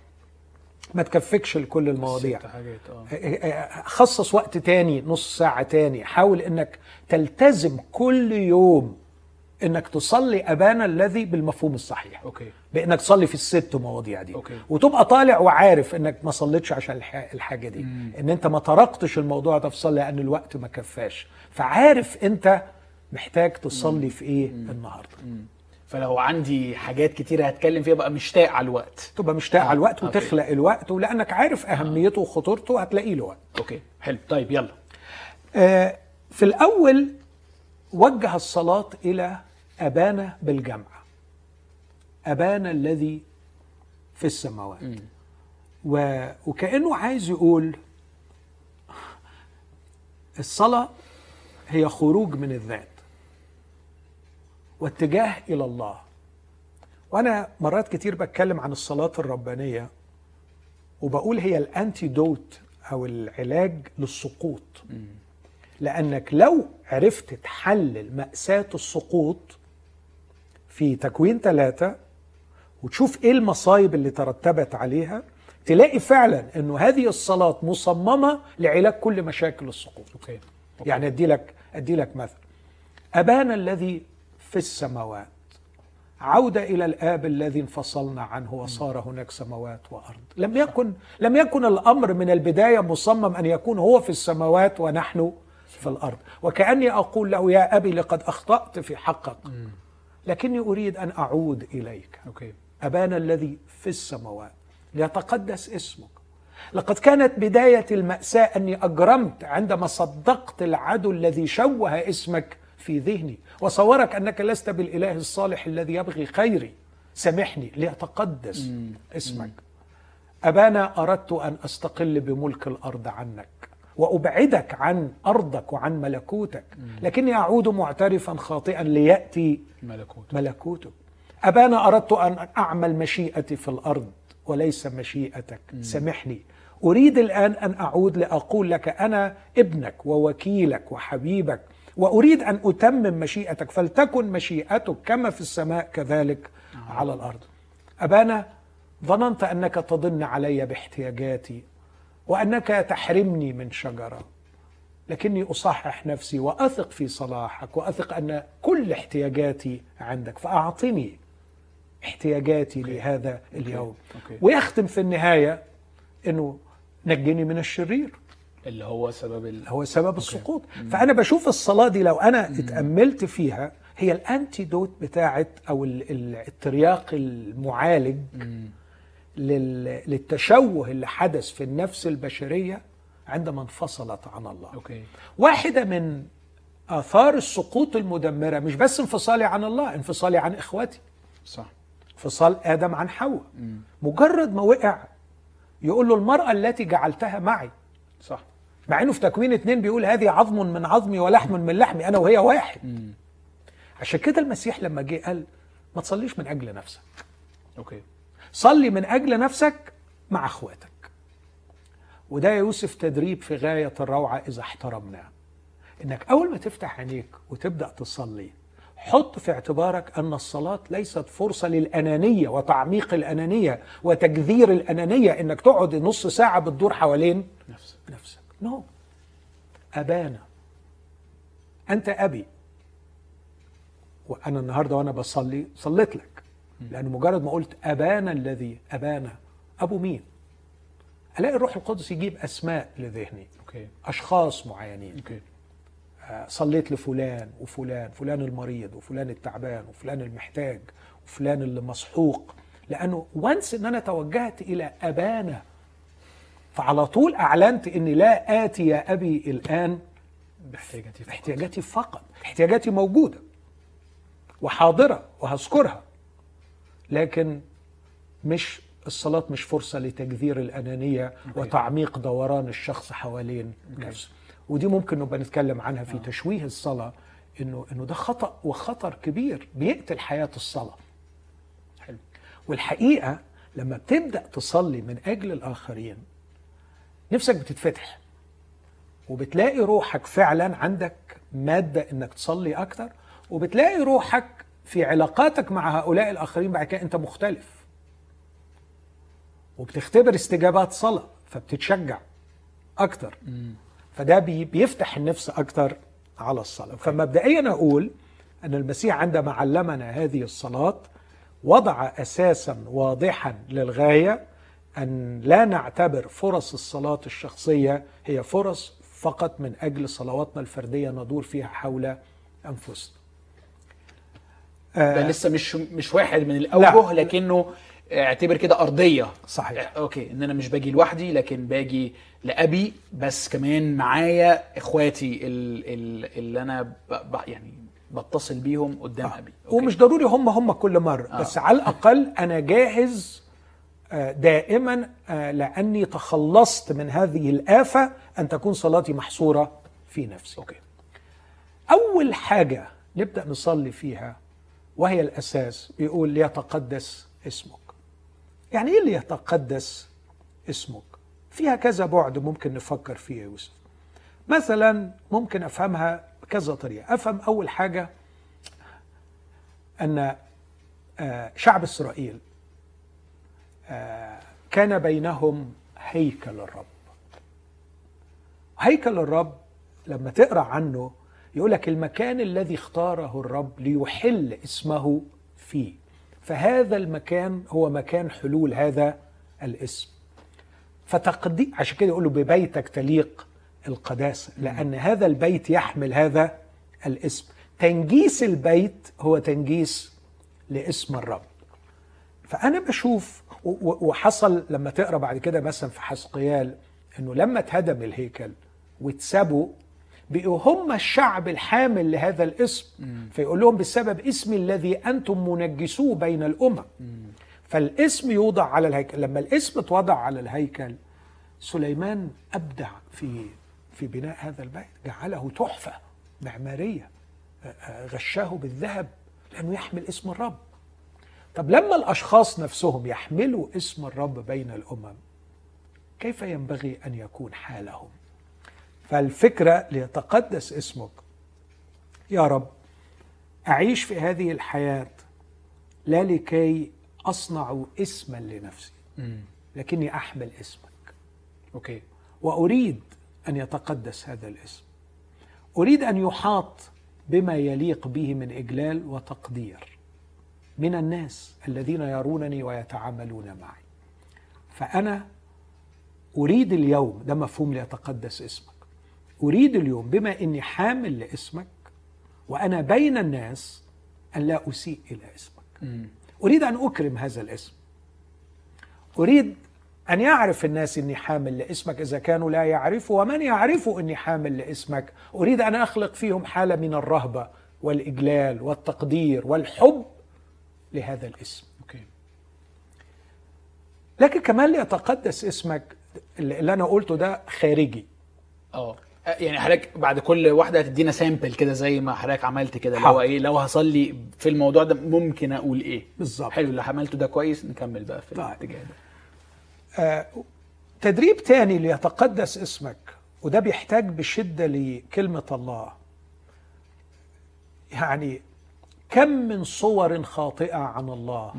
ما تكفكش لكل المواضيع. ست حاجات آه. خصص وقت تاني نص ساعة تاني. حاول إنك تلتزم كل يوم إنك تصلي أبانا الذي بالمفهوم الصحيح. okay. بإنك تصلي في الست مواضيع دي. okay. وتبقى طالع وعارف إنك ما صليتش عشان الح- الحاجة دي. إن أنت ما طرقتش الموضوع ده في صلاة لأن الوقت ما كفاش. فعارف أنت محتاج تصلي في إيه النهارده. فلو عندي حاجات كتيرة هتكلم فيها بقى مشتاق على الوقت. تبقى مشتاق على الوقت okay. وتخلق الوقت ولأنك عارف أهميته وخطورته هتلاقي له وقت. okay حلو. طيب يلا. آه، في الأول وجه الصلاة إلى أبانا بالجمع. أبانا الذي في السماوات. و... وكأنه عايز يقول الصلاة هي خروج من الذات. واتجاه إلى الله. وأنا مرات كتير بتكلم عن الصلاة الربانية وبقول هي الأنتيدوت أو العلاج للسقوط. لأنك لو عرفت تحلل مأساة السقوط في تكوين ثلاثة وتشوف إيه المصايب اللي ترتبت عليها تلاقي فعلا إنه هذه الصلاة مصممة لعلاج كل مشاكل السقوط. أوكي. يعني أدي لك أدي لك مثل. أبانا الذي في السماوات. عودة إلى الآب الذي انفصلنا عنه وصار هناك سماوات وأرض. لم يكن لم يكن الأمر من البداية مصمم أن يكون هو في السماوات ونحن في الأرض. وكأني أقول له يا أبي لقد أخطأت في حقك. لكني أريد أن أعود إليك. أبانا الذي في السماوات. ليتقدس اسمك. لقد كانت بداية المأساة أني أجرمت عندما صدقت العدو الذي شوه اسمك في ذهني. وصورك أنك لست بالإله الصالح الذي يبغي خيري. سامحني ليتقدس اسمك. أبانا أردت أن أستقل بملك الأرض عنك وأبعدك عن أرضك وعن ملكوتك. لكني أعود معترفا خاطئا ليأتي ملكوت ملكوتك. أبانا أردت أن أعمل مشيئتي في الأرض وليس مشيئتك. سامحني. أريد الآن أن أعود لأقول لك أنا ابنك ووكيلك وحبيبك. وأريد أن أتمم مشيئتك فلتكن مشيئتك كما في السماء كذلك على الأرض. أبانا ظننت أنك تضن علي باحتياجاتي وأنك تحرمني من شجرة لكني أصحح نفسي وأثق في صلاحك وأثق أن كل احتياجاتي عندك فأعطني احتياجاتي لهذا اليوم. okay. ويختم في النهاية أنه نجني من الشرير. اللي هو سبب ال... هو سبب السقوط. فأنا بشوف الصلاة دي لو أنا اتأملت فيها هي ال antidote بتاعت أو ال- ال- الترياق المعالج لل- للتشوه اللي حدث في النفس البشرية عندما انفصلت عن الله. أوكي. واحدة من آثار السقوط المدمرة مش بس انفصالي عن الله انفصالي عن إخواتي. صح. انفصال آدم عن حواء. مجرد ما وقع يقول له المرأة التي جعلتها معي صح. مع إنه في تكوين اتنين بيقول هذه عظم من عظمي ولحم من لحمي أنا وهي واحد. عشان كده المسيح لما جه قال ما تصليش من أجل نفسك. okay. صلي من أجل نفسك مع أخواتك. وده يا يوسف تدريب في غاية الروعة إذا احترمناه إنك أول ما تفتح عينيك وتبدأ تصلي حط في اعتبارك أن الصلاة ليست فرصة للأنانية وتعميق الأنانية وتجذير الأنانية إنك تقعد نص ساعة بتدور حوالين نفسك. نفسك. no. أبانا. أنت أبي. وأنا النهاردة وأنا بصلي صليت لك. لأن مجرد ما قلت أبانا الذي أبانا أبو مين؟ ألاقي الروح القدس يجيب أسماء لذهني. okay. أشخاص معينين. okay. آه، صليت لفلان وفلان فلان المريض وفلان التعبان وفلان المحتاج وفلان اللي مسحوق. لأنه once إن أنا توجهت إلى أبانا فعلى طول أعلنت إني لا آتي يا أبي الآن باحتياجاتي فقط. احتياجاتي فقط. احتياجاتي موجودة وحاضرة وهذكرها. لكن مش الصلاة مش فرصة لتجذير الأنانية وتعميق دوران الشخص حوالين نفسه. ودي ممكن نبقى نتكلم عنها في تشويه الصلاة إنه إنه ده خطأ وخطر كبير بيقتل حياة الصلاة. حلو. والحقيقة لما بتبدأ تصلي من أجل الآخرين نفسك بتتفتح وبتلاقي روحك فعلا عندك مادة إنك تصلي أكتر وبتلاقي روحك في علاقاتك مع هؤلاء الآخرين بعد كده أنت مختلف. وبتختبر استجابات صلاة فبتتشجع أكتر. فده بي- بيفتح النفس أكتر على الصلاة. فمبدئيا أقول أن المسيح عندما علمنا هذه الصلاة وضع أساسا واضحا للغاية أن لا نعتبر فرص الصلاة الشخصية هي فرص فقط من أجل صلواتنا الفردية ندور فيها حول أنفسنا ده لسه مش مش واحد من الأوجه لكنه اعتبر كده أرضية صحيح. okay إن أنا مش باجي لوحدي لكن باجي لأبي بس كمان معايا إخواتي ال- ال- اللي أنا ب... يعني بتصل بيهم قدام أبي okay. ومش ضروري هم هم كل مرة آه. بس على الأقل أنا جاهز آه، دائما آه، لأني تخلصت من هذه الآفة أن تكون صلاتي محصورة في نفسي. أوكي. أول حاجة نبدأ نصلي فيها وهي الأساس بيقول ليتقدس اسمك. يعني إيه ليتقدس اسمك؟ فيها كذا بعد ممكن نفكر فيه يا يوسف. مثلا ممكن أفهمها بكذا طريقة. أفهم أول حاجة أن آه، شعب إسرائيل آه، كان بينهم هيكل الرب. هيكل الرب لما تقرأ عنه يقول لك المكان الذي اختاره الرب ليحل اسمه فيه. فهذا المكان هو مكان حلول هذا الاسم. فتقدي عشان كده يقولوا ببيتك تليق القداسة لأن هذا البيت يحمل هذا الاسم. تنجيس البيت هو تنجيس لاسم الرب. فأنا بشوف وحصل لما تقرأ بعد كده مثلا في حسقيال إنه لما اتهدم الهيكل واتسابوا بقوا هم الشعب الحامل لهذا الاسم. فيقول لهم بسبب اسمي الذي أنتم منجسوه بين الأمم. فالاسم يوضع على الهيكل. لما الاسم اتوضع على الهيكل سليمان أبدع في في بناء هذا البيت. جعله تحفة معمارية غشاه بالذهب لأنه يحمل اسم الرب. طب لما الأشخاص نفسهم يحملوا اسم الرب بين الأمم كيف ينبغي أن يكون حالهم؟ فالفكرة ليتقدس اسمك. يا رب أعيش في هذه الحياة لا لكي أصنع اسما لنفسي لكني أحمل اسمك. أوكي. وأريد أن يتقدس هذا الاسم. أريد أن يحاط بما يليق به من إجلال وتقدير. من الناس الذين يرونني ويتعاملون معي. فأنا أريد اليوم ده مفهوم ليتقدس اسمك. أريد اليوم بما إني حامل لاسمك وأنا بين الناس أن لا أسيء إلى اسمك. أريد أن أكرم هذا الاسم. أريد أن يعرف الناس إني حامل لاسمك إذا كانوا لا يعرفوا. ومن يعرفوا إني حامل لاسمك؟ أريد أن أخلق فيهم حالة من الرهبة والإجلال والتقدير والحب. لهذا الاسم. أوكي. لكن كمان ليتقدس اسمك اللي أنا قلته ده خارجي. أه. يعني حضرتك بعد كل واحدة هتدينا سامبل كده زي ما حضرتك عملت كده اللي هو. إيه لو هصلي في الموضوع ده ممكن أقول إيه؟ بالظبط. حلو اللي عملته ده كويس نكمل بقى في طيب. الاتجاه ده. آه، تدريب تاني ليتقدس اسمك وده بيحتاج بشدة لكلمة الله. يعني كم من صور خاطئة عن الله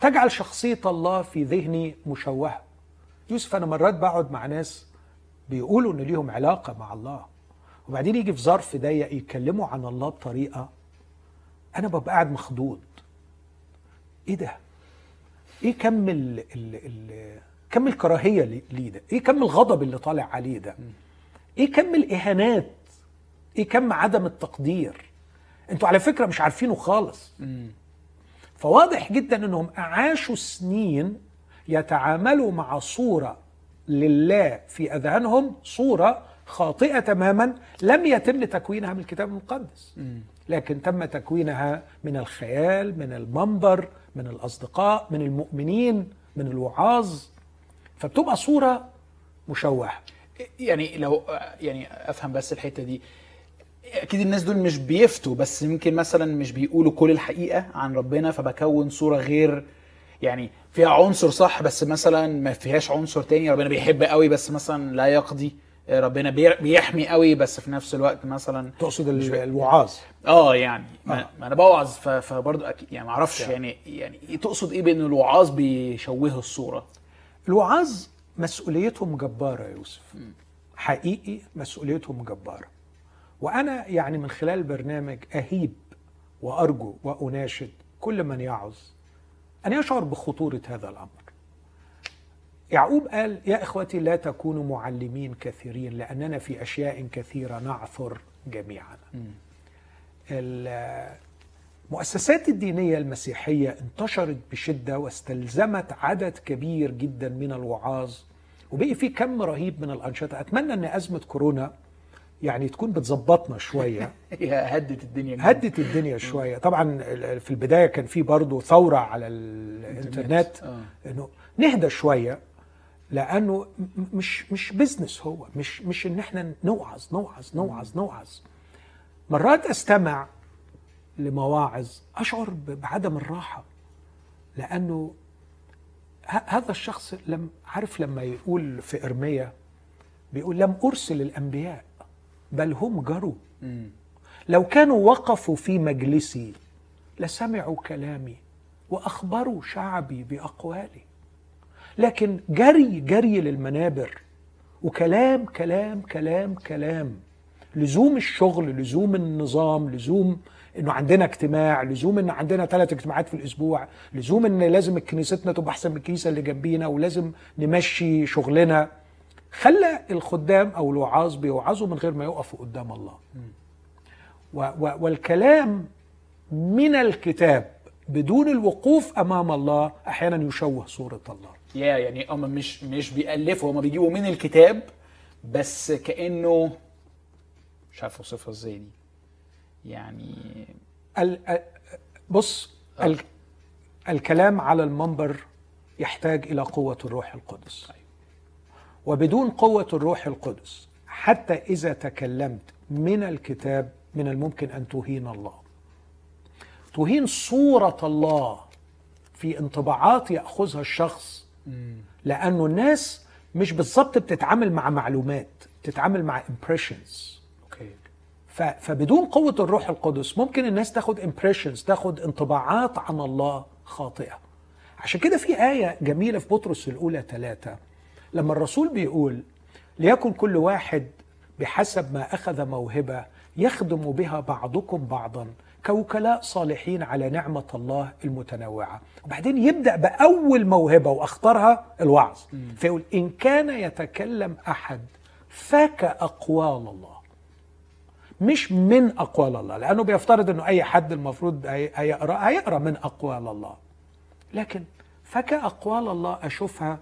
تجعل شخصية الله في ذهني مشوهة يوسف أنا مرات بقعد مع ناس بيقولوا إن ليهم علاقة مع الله وبعدين يجي في ظرف ضيق يتكلموا عن الله بطريقة أنا ببقى قاعد مخضوض إيه ده؟ إيه كم ال ال ال كم الكراهية اللي- ليه ده؟ إيه كم الغضب اللي طالع عليه ده؟ إيه كم الإهانات؟ إيه كم عدم التقدير؟ أنتوا على فكرة مش عارفينه خالص. فواضح جدا إنهم عاشوا سنين يتعاملوا مع صورة لله في أذهانهم صورة خاطئة تماما لم يتم تكوينها من الكتاب المقدس. لكن تم تكوينها من الخيال من المنبر من الأصدقاء من المؤمنين من الوعاظ فبتبقى صورة مشوهة يعني لو يعني أفهم بس الحتة دي أكيد الناس دول مش بيفتوا بس يمكن مثلا مش بيقولوا كل الحقيقة عن ربنا فبكون صورة غير يعني فيها عنصر صح بس مثلا ما فيهاش عنصر تاني. ربنا بيحب قوي بس مثلا لا يقضي. ربنا بي- بيحمي قوي بس في نفس الوقت مثلا تقصد الوعاظ. آه يعني ما, آه. ما أنا بوعظ فبرضه أكيد يعني ما أعرفش يعني. يعني يعني إيه تقصد إيه بأن الوعاظ بيشوهوا الصورة؟ الوعاظ مسؤوليتهم جبارة يا يوسف. حقيقي مسؤوليتهم جبارة. وأنا يعني من خلال البرنامج أهيب وأرجو وأناشد كل من يعظ أن يشعر بخطورة هذا الأمر. يعقوب قال يا إخوتي لا تكونوا معلمين كثيرين لأننا في أشياء كثيرة نعثر جميعا. المؤسسات الدينية المسيحية انتشرت بشدة واستلزمت عدد كبير جدا من الوعاظ وبقي في كم رهيب من الأنشطة. أتمنى أن أزمة كورونا يعني تكون بتظبطنا شوية. هي هدت الدنيا. هدت الدنيا شوية. طبعا في البداية كان في برضه ثورة على الإنترنت. آه. إنه نهدى شوية لأنه مش مش بزنس هو. مش مش إن إحنا نوعظ نوعظ نوعظ نوعظ. مرات أستمع لمواعظ أشعر بعدم الراحة لأنه هذا الشخص لم عارف لما يقول في إرميا بيقول لم أرسل الأنبياء. بل هم جروا. لو كانوا وقفوا في مجلسي لسمعوا كلامي وأخبروا شعبي بأقوالي. لكن جري جري للمنابر وكلام كلام كلام كلام لزوم الشغل لزوم النظام لزوم إنه عندنا اجتماع لزوم إن عندنا ثلاث اجتماعات في الأسبوع لزوم إن لازم كنيستنا تبقى أحسن من الكنيسة اللي جنبينا ولازم نمشي شغلنا. خلى الخدام أو الوعاظ بيوعظوا من غير ما يقفوا قدام الله. و و والكلام من الكتاب بدون الوقوف أمام الله أحيانا يشوه صورة الله. يا يعني هم مش مش بيألفوا هم بيجيبوا من الكتاب بس كأنه مش عارف أوصفها إزاي دي. يعني ال- ال- بص ال الكلام على المنبر يحتاج إلى قوة الروح القدس. وبدون قوة الروح القدس حتى إذا تكلمت من الكتاب من الممكن أن تهين الله. تهين صورة الله في انطباعات يأخذها الشخص لأنه الناس مش بالظبط بتتعامل مع معلومات بتتعامل مع impressions. فبدون قوة الروح القدس ممكن الناس تاخد impressions تاخد انطباعات عن الله خاطئة. عشان كده في آية جميلة في بطرس الأولى ثلاثة لما الرسول بيقول ليكن كل واحد بحسب ما أخذ موهبة يخدم بها بعضكم بعضا كوكلاء صالحين على نعمة الله المتنوعة. وبعدين يبدأ بأول موهبة واختارها الوعظ. فيقول إن كان يتكلم أحد فكأقوال الله. مش من أقوال الله لأنه بيفترض إنه أي حد المفروض هي- هيقرا هيقرأ من أقوال الله. لكن فكاقوال الله أشوفها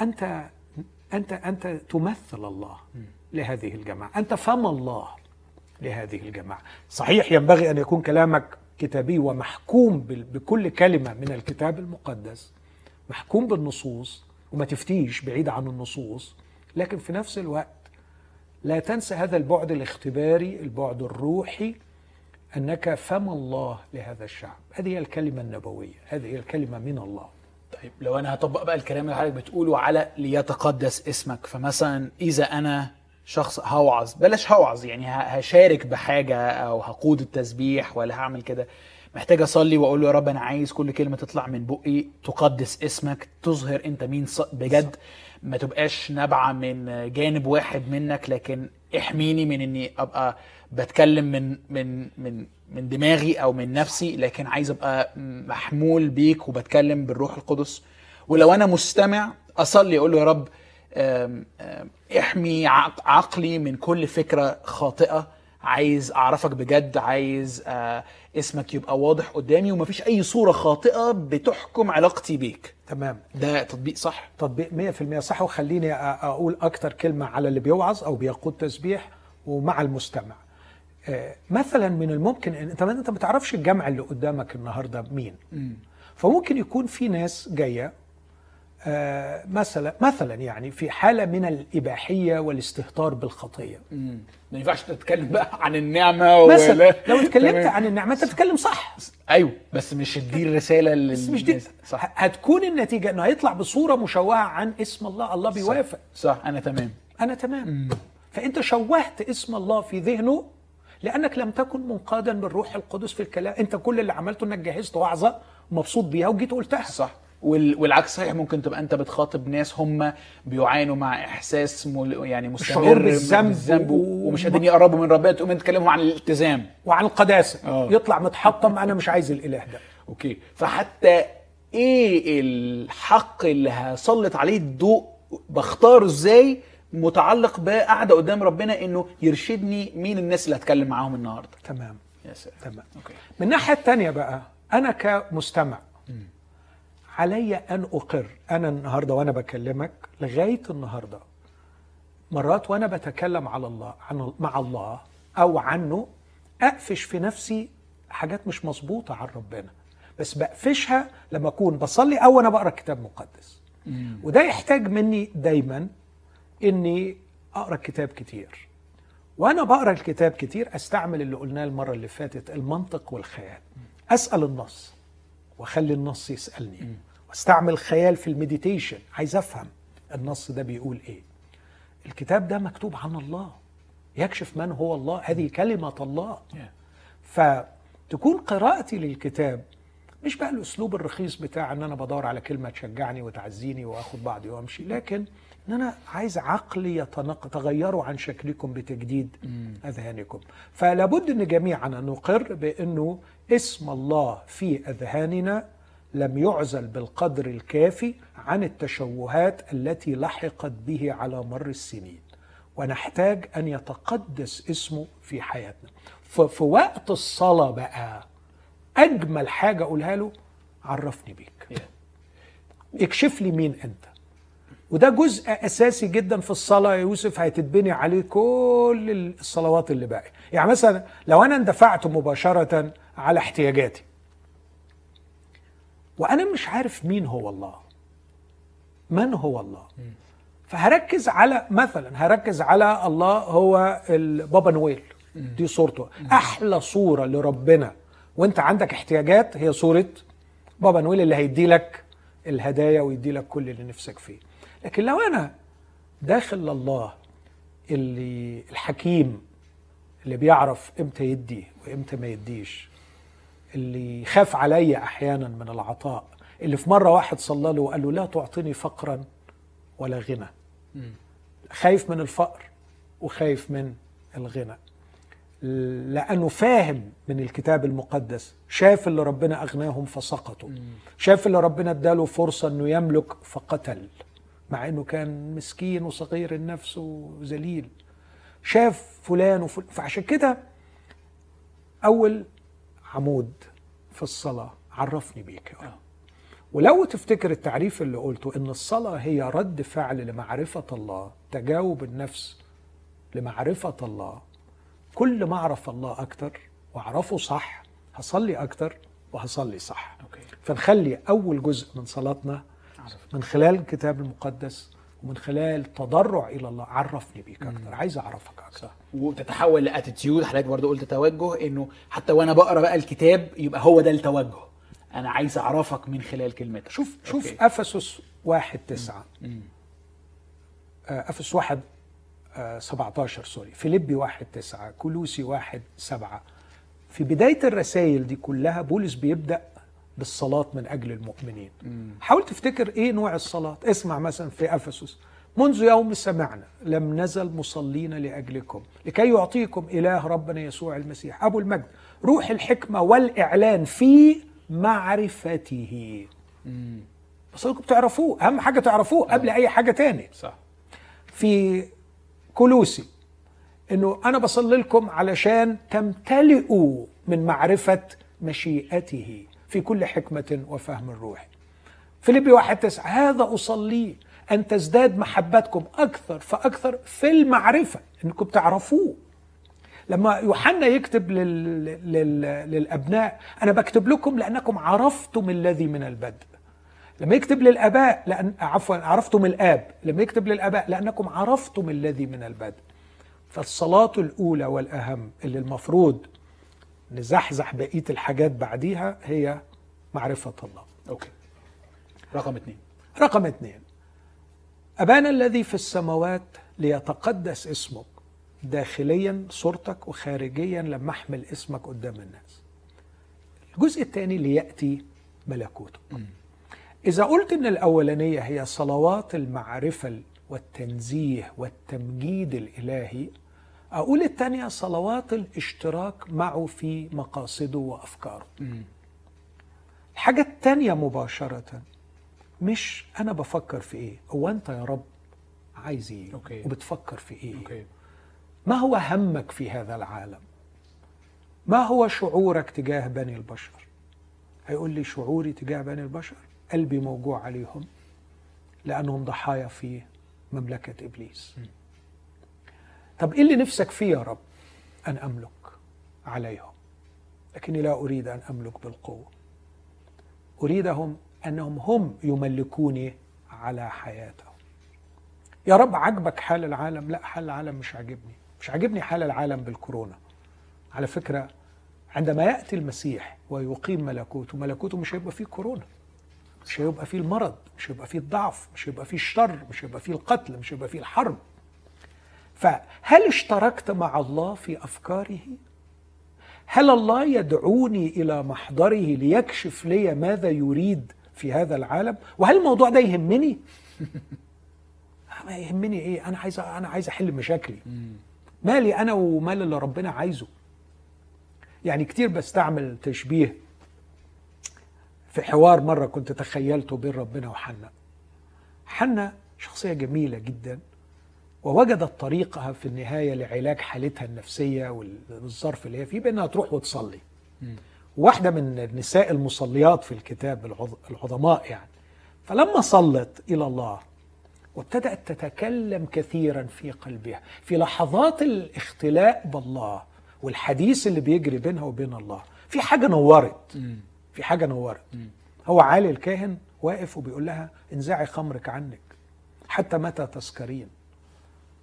أنت أنت أنت تمثل الله لهذه الجماعة. أنت فم الله لهذه الجماعة. صحيح ينبغي أن يكون كلامك كتابي ومحكوم بكل كلمة من الكتاب المقدس محكوم بالنصوص وما تفتيش بعيد عن النصوص لكن في نفس الوقت لا تنسى هذا البعد الاختباري البعد الروحي أنك فم الله لهذا الشعب. هذه هي الكلمة النبوية هذه هي الكلمة من الله. طيب لو أنا هطبق بقى الكلام اللي حضرتك بتقوله على ليتقدس اسمك فمثلا إذا أنا شخص هوعظ بلاش هوعظ يعني هشارك بحاجة أو هقود التسبيح ولا هعمل كده. محتاج أصلي وأقول له يا رب أنا عايز كل كلمة تطلع من بقي تقدس اسمك تظهر أنت مين بجد. ما تبقاش نابعة من جانب واحد منك لكن احميني من إني أبقى بتكلم من من من من دماغي أو من نفسي لكن عايز أبقى محمول بيك وبتكلم بالروح القدس. ولو أنا مستمع أصلي أقول له يا رب احمي عق- عقلي من كل فكرة خاطئة. عايز أعرفك بجد عايز آه، اسمك يبقى واضح قدامي ومفيش أي صورة خاطئة بتحكم علاقتي بيك. تمام. ده تطبيق صح؟ تطبيق 100% صح. وخليني أقول أكتر كلمة على اللي بيوعظ أو بيقود تسبيح ومع المستمع. مثلا من الممكن ان انت أنت ما تعرفش الجمع اللي قدامك النهارده مين؟ فممكن يكون في ناس جاية آه، مثلا مثلا يعني في حالة من الإباحية والاستهتار بالخطية. مم. ما ينفعش تتكلم بقى عن النعمة مثلا ولا لو اتكلمت. عن النعمة أنت بتتكلم صح. أيوه بس مش دي الرساله اللي بس مش دي صح. هتكون النتيجة إنه هيطلع بصورة مشوهة عن اسم الله. الله بيوافق. صح أنا تمام. أنا تمام. فأنت شوهت اسم الله في ذهنه لأنك لم تكن منقادا بالروح القدس في الكلام. أنت كل اللي عملته إنك جهزت وعظة ومبسوط بيها وجيت قلتها. صح. وال- والعكس صحيح ممكن تبقى أنت بتخاطب ناس هم بيعانوا مع إحساس مل... يعني مستمر بالذنب بالذنب و- ومش قادرين يقربوا من ربنا تقوم أنت تكلمهم عن الالتزام. وعن القداسة. آه. يطلع متحطم أنا مش عايز الإله ده. okay. فحتى إيه الحق اللي هسلط عليه الضوء بختاره إزاي؟ متعلق بقعدة قدام ربنا إنه يرشدني مين الناس اللي هتكلم معاهم النهارده. تمام. يا سلام تمام. okay. من الناحيه الثانية بقى أنا كمستمع علي أن أقر. أنا النهارده وأنا بكلمك لغاية النهارده مرات وأنا بتكلم على الله عن مع الله أو عنه أقفش في نفسي حاجات مش مظبوطة عن ربنا. بس بقفشها لما أكون بصلي أو وأنا بقرأ كتاب مقدس. وده يحتاج مني دايما إني أقرأ كتاب كتير. وأنا بقرأ الكتاب كتير أستعمل اللي قلناه المرة اللي فاتت المنطق والخيال. أسأل النص وأخلي النص يسألني. وأستعمل خيال في المديتيشن. عايز أفهم النص ده بيقول إيه. الكتاب ده مكتوب عن الله. يكشف من هو الله. هذه كلمة الله. فتكون قراءتي للكتاب مش بقى الأسلوب الرخيص بتاع إن أنا بدور على كلمة تشجعني وتعزيني وآخد بعضي وأمشي. لكن إن أنا عايز عقلي يتنق تغيروا عن شكلكم بتجديد أذهانكم. فلا بد إن جميعا نقر بأنه اسم الله في أذهاننا لم يعزل بالقدر الكافي عن التشوهات التي لحقت به على مر السنين. ونحتاج أن يتقدس اسمه في حياتنا. ففي وقت الصلاة بقى أجمل حاجة أقولها له عرفني بيك. اكشف لي مين أنت. وده جزء أساسي جدا في الصلاة. يا يوسف هتتبني عليه كل الصلوات اللي باقيه يعني مثلا لو أنا اندفعت مباشرة على احتياجاتي وأنا مش عارف مين هو الله من هو الله فهركز على مثلا هركز على الله هو بابا نويل. دي صورته. أحلى صورة لربنا. وأنت عندك احتياجات هي صورة بابا نويل اللي هيدي لك الهدايا ويدي لك كل اللي نفسك فيه. لكن لو أنا داخل لله اللي الحكيم اللي بيعرف إمتى يدي وإمتى ما يديش اللي يخاف عليا أحيانا من العطاء اللي في مرة واحد صلى له وقال له لا تعطيني فقرا ولا غنى. خايف من الفقر وخايف من الغنى. لأنه فاهم من الكتاب المقدس شاف اللي ربنا أغناهم فسقطوا. شاف اللي ربنا اداله فرصة إنه يملك فقتل. مع إنه كان مسكين وصغير النفس وذليل. شاف فلان وفلان فعشان كده أول عمود في الصلاة عرفني بيك. يا رب ولو تفتكر التعريف اللي قلته إن الصلاة هي رد فعل لمعرفة الله تجاوب النفس لمعرفة الله. كل ما أعرف الله أكتر وأعرفه صح هصلي أكتر وهصلي صح. okay. فنخلي أول جزء من صلاتنا من خلال الكتاب المقدس ومن خلال تضرع إلى الله عرفني بيك أكتر عايز أعرفك أكتر. صح. وتتحول ل attitude حضرتك برضه قلت توجه إنه حتى وأنا بقرأ بقى الكتاب يبقى هو ده التوجه. أنا عايز أعرفك من خلال كلمتك. شوف شوف okay. أفسس واحد تسعة. آه، أفسس واحد 17 سوري. فيليبي 1 9 كلوسي 1 7 في بداية الرسائل دي كلها بولس بيبدأ بالصلاة من أجل المؤمنين. حاول تفتكر إيه نوع الصلاة؟ اسمع مثلا في أفسس. منذ يوم سمعنا لم نزل مصلين لأجلكم لكي يعطيكم إله ربنا يسوع المسيح. أبو المجد روح الحكمة والإعلان في معرفته. بس تعرفوه أهم حاجة تعرفوه قبل أي حاجة تاني. صح. في كلوسي إنه أنا بصلي لكم علشان تمتلئوا من معرفة مشيئته. في كل حكمة وفهم الروح. فيليبي واحد تسعة هذا أصليه أن تزداد محبتكم أكثر فأكثر في المعرفة أنكم تعرفوه. لما يوحنا يكتب لل... لل... للأبناء أنا بكتب لكم لأنكم عرفتم الذي من البدء. لما يكتب للآباء لأن عفوا عرفتم الآب. لما يكتب للآباء لأنكم عرفتم الذي من البدء. فالصلاة الأولى والأهم اللي المفروض نزحزح بقية الحاجات بعديها هي معرفة الله. أوكي. رقم اثنين رقم اثنين أبانا الذي في السماوات ليتقدس اسمك داخليا صورتك وخارجيا لما أحمل اسمك قدام الناس. الجزء الثاني ليأتي ملكوتك. م. إذا قلت إن الأولانية هي صلوات المعرفة والتنزيه والتمجيد الإلهي أقول الثانية صلوات الاشتراك معه في مقاصده وأفكاره. الحاجة الثانية مباشرة مش أنا بفكر في إيه هو أنت يا رب عايز إيه؟ okay. وبتفكر في إيه؟ okay. ما هو همك في هذا العالم؟ ما هو شعورك تجاه بني البشر؟ هيقول لي شعوري تجاه بني البشر؟ قلبي موجوع عليهم لأنهم ضحايا في مملكة إبليس. طب إيه اللي نفسك فيه يا رب؟ أن أملك عليهم. لكني لا أريد أن أملك بالقوة. أريدهم أنهم هم يملكوني على حياتهم. يا رب عجبك حال العالم؟ لا حال العالم مش عاجبني. مش عاجبني حال العالم بالكورونا. على فكرة عندما يأتي المسيح ويقيم ملكوته ملكوته مش هيبقى فيه كورونا. مش هيبقى فيه المرض مش هيبقى فيه الضعف مش هيبقى فيه الشر مش هيبقى فيه القتل مش هيبقى فيه الحرب. فهل اشتركت مع الله في أفكاره؟ هل الله يدعوني إلى محضره ليكشف لي ماذا يريد في هذا العالم؟ وهل الموضوع ده يهمني؟ ما يهمني إيه؟ أنا عايز أنا عايز أحل مشاكلي. مالي أنا ومال اللي ربنا عايزه؟ يعني كتير بستعمل تشبيه في حوار مرة كنت تخيلته بين ربنا وحنا حنا شخصية جميلة جدا. ووجدت طريقها في النهاية لعلاج حالتها النفسية والظرف اللي هي فيه بأنها تروح وتصلي. واحدة من النساء المصليات في الكتاب العظ- العظماء يعني. فلما صلت إلى الله وابتدأت تتكلم كثيرا في قلبها في لحظات الاختلاء بالله والحديث اللي بيجري بينها وبين الله في حاجة نورت. في حاجة نورت. هو عالي الكاهن واقف وبيقول لها انزعي خمرك عنك حتى متى تسكرين؟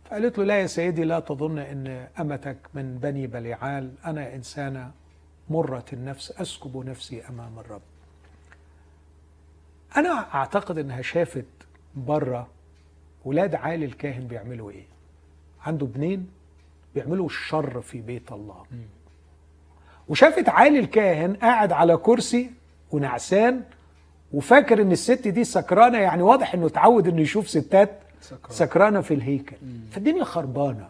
فقالت له لا يا سيدي لا تظن إن أمتك من بني بليعال أنا انسانه مرة النفس أسكب نفسي أمام الرب. أنا أعتقد إنها شافت بره ولاد عالي الكاهن بيعملوا إيه. عنده ابنين بيعملوا الشر في بيت الله. وشافت عالي الكاهن قاعد على كرسي ونعسان وفاكر إن الست دي سكرانة يعني واضح إنه اتعود إنه يشوف ستات. سكرانة في الهيكل. فالدنيا خربانة.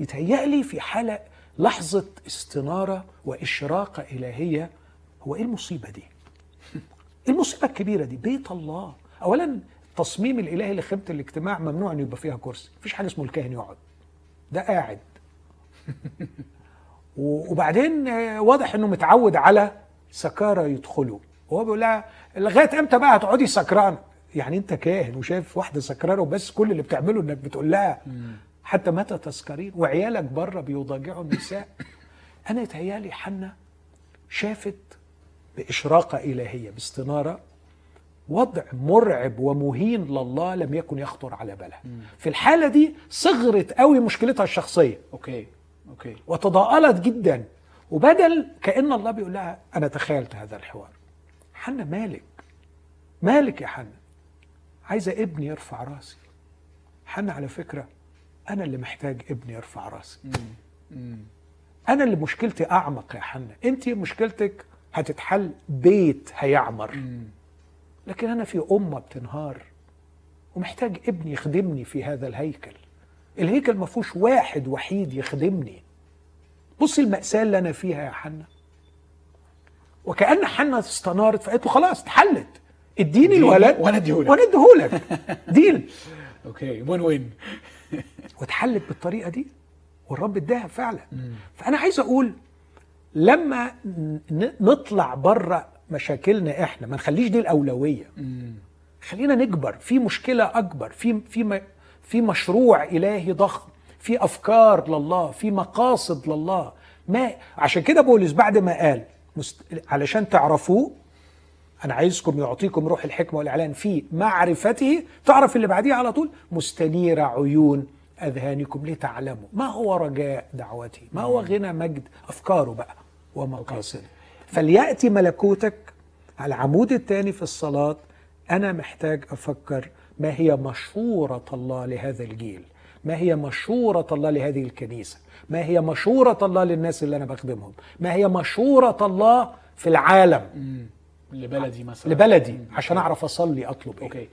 يتهيألي في حالة لحظة استنارة وإشراقة إلهية هو إيه المصيبة دي؟ المصيبة الكبيرة دي؟ بيت الله. أولا التصميم الإلهي لخيمة الاجتماع ممنوع أن يبقى فيها كرسي. مفيش حاجة اسمه الكاهن يقعد. ده قاعد. وبعدين واضح إنه متعود على سكارى يدخلوا. وهو بيقول لها لغاية إمتى بقى هتقعدي سكران يعني انت كاهن وشايف واحدة سكرانة وبس كل اللي بتعمله انك بتقول لها حتى متى تسكرين؟ وعيالك بره بيضاجعوا النساء. أنا يتهيألي حنا شافت بإشراقة إلهية باستنارة وضع مرعب ومهين لله لم يكن يخطر على بالها. في الحالة دي صغرت قوي مشكلتها الشخصية. okay okay. وتضاءلت جدا. وبدل كأن الله بيقول لها أنا تخيلت هذا الحوار. حنا مالك. مالك يا حنا عايزة ابني يرفع راسي. حنا على فكرة أنا اللي محتاج ابني يرفع راسي. أنا اللي مشكلتي أعمق يا حنا أنت مشكلتك هتتحل بيت هيعمر. لكن أنا في أمة بتنهار ومحتاج ابني يخدمني في هذا الهيكل. الهيكل ما فيهوش واحد وحيد يخدمني. بصي المأساة اللي أنا فيها يا حنا وكأن حنا استنارت فقالت له خلاص اتحلت. اديني الولد وأنا أديهولك. وأنا اديهولك deal. okay win win؟ واتحلت بالطريقة دي والرب اداها فعلا. فأنا عايز أقول لما نطلع بره مشاكلنا إحنا ما نخليش دي الأولوية. خلينا نكبر. في مشكلة أكبر في في في مشروع إلهي ضخم في أفكار لله في مقاصد لله. ما عشان كده بولس بعد ما قال مست... علشان تعرفوه أنا عايزكم يعطيكم روح الحكمة والإعلان في معرفته. تعرف اللي بعديه على طول؟ مستنير عيون أذهانكم لتعلموا ما هو رجاء دعوتي ما هو غنى مجد أفكاره بقى ومقاصده. فليأتي ملكوتك على العمود الثاني في الصلاة. أنا محتاج أفكر ما هي مشورة الله لهذا الجيل؟ ما هي مشورة الله لهذه الكنيسة؟ ما هي مشورة الله للناس اللي أنا بخدمهم؟ ما هي مشورة الله في العالم؟ لبلدي مثلا. لبلدي عشان أعرف أصلي أطلب إيه. okay.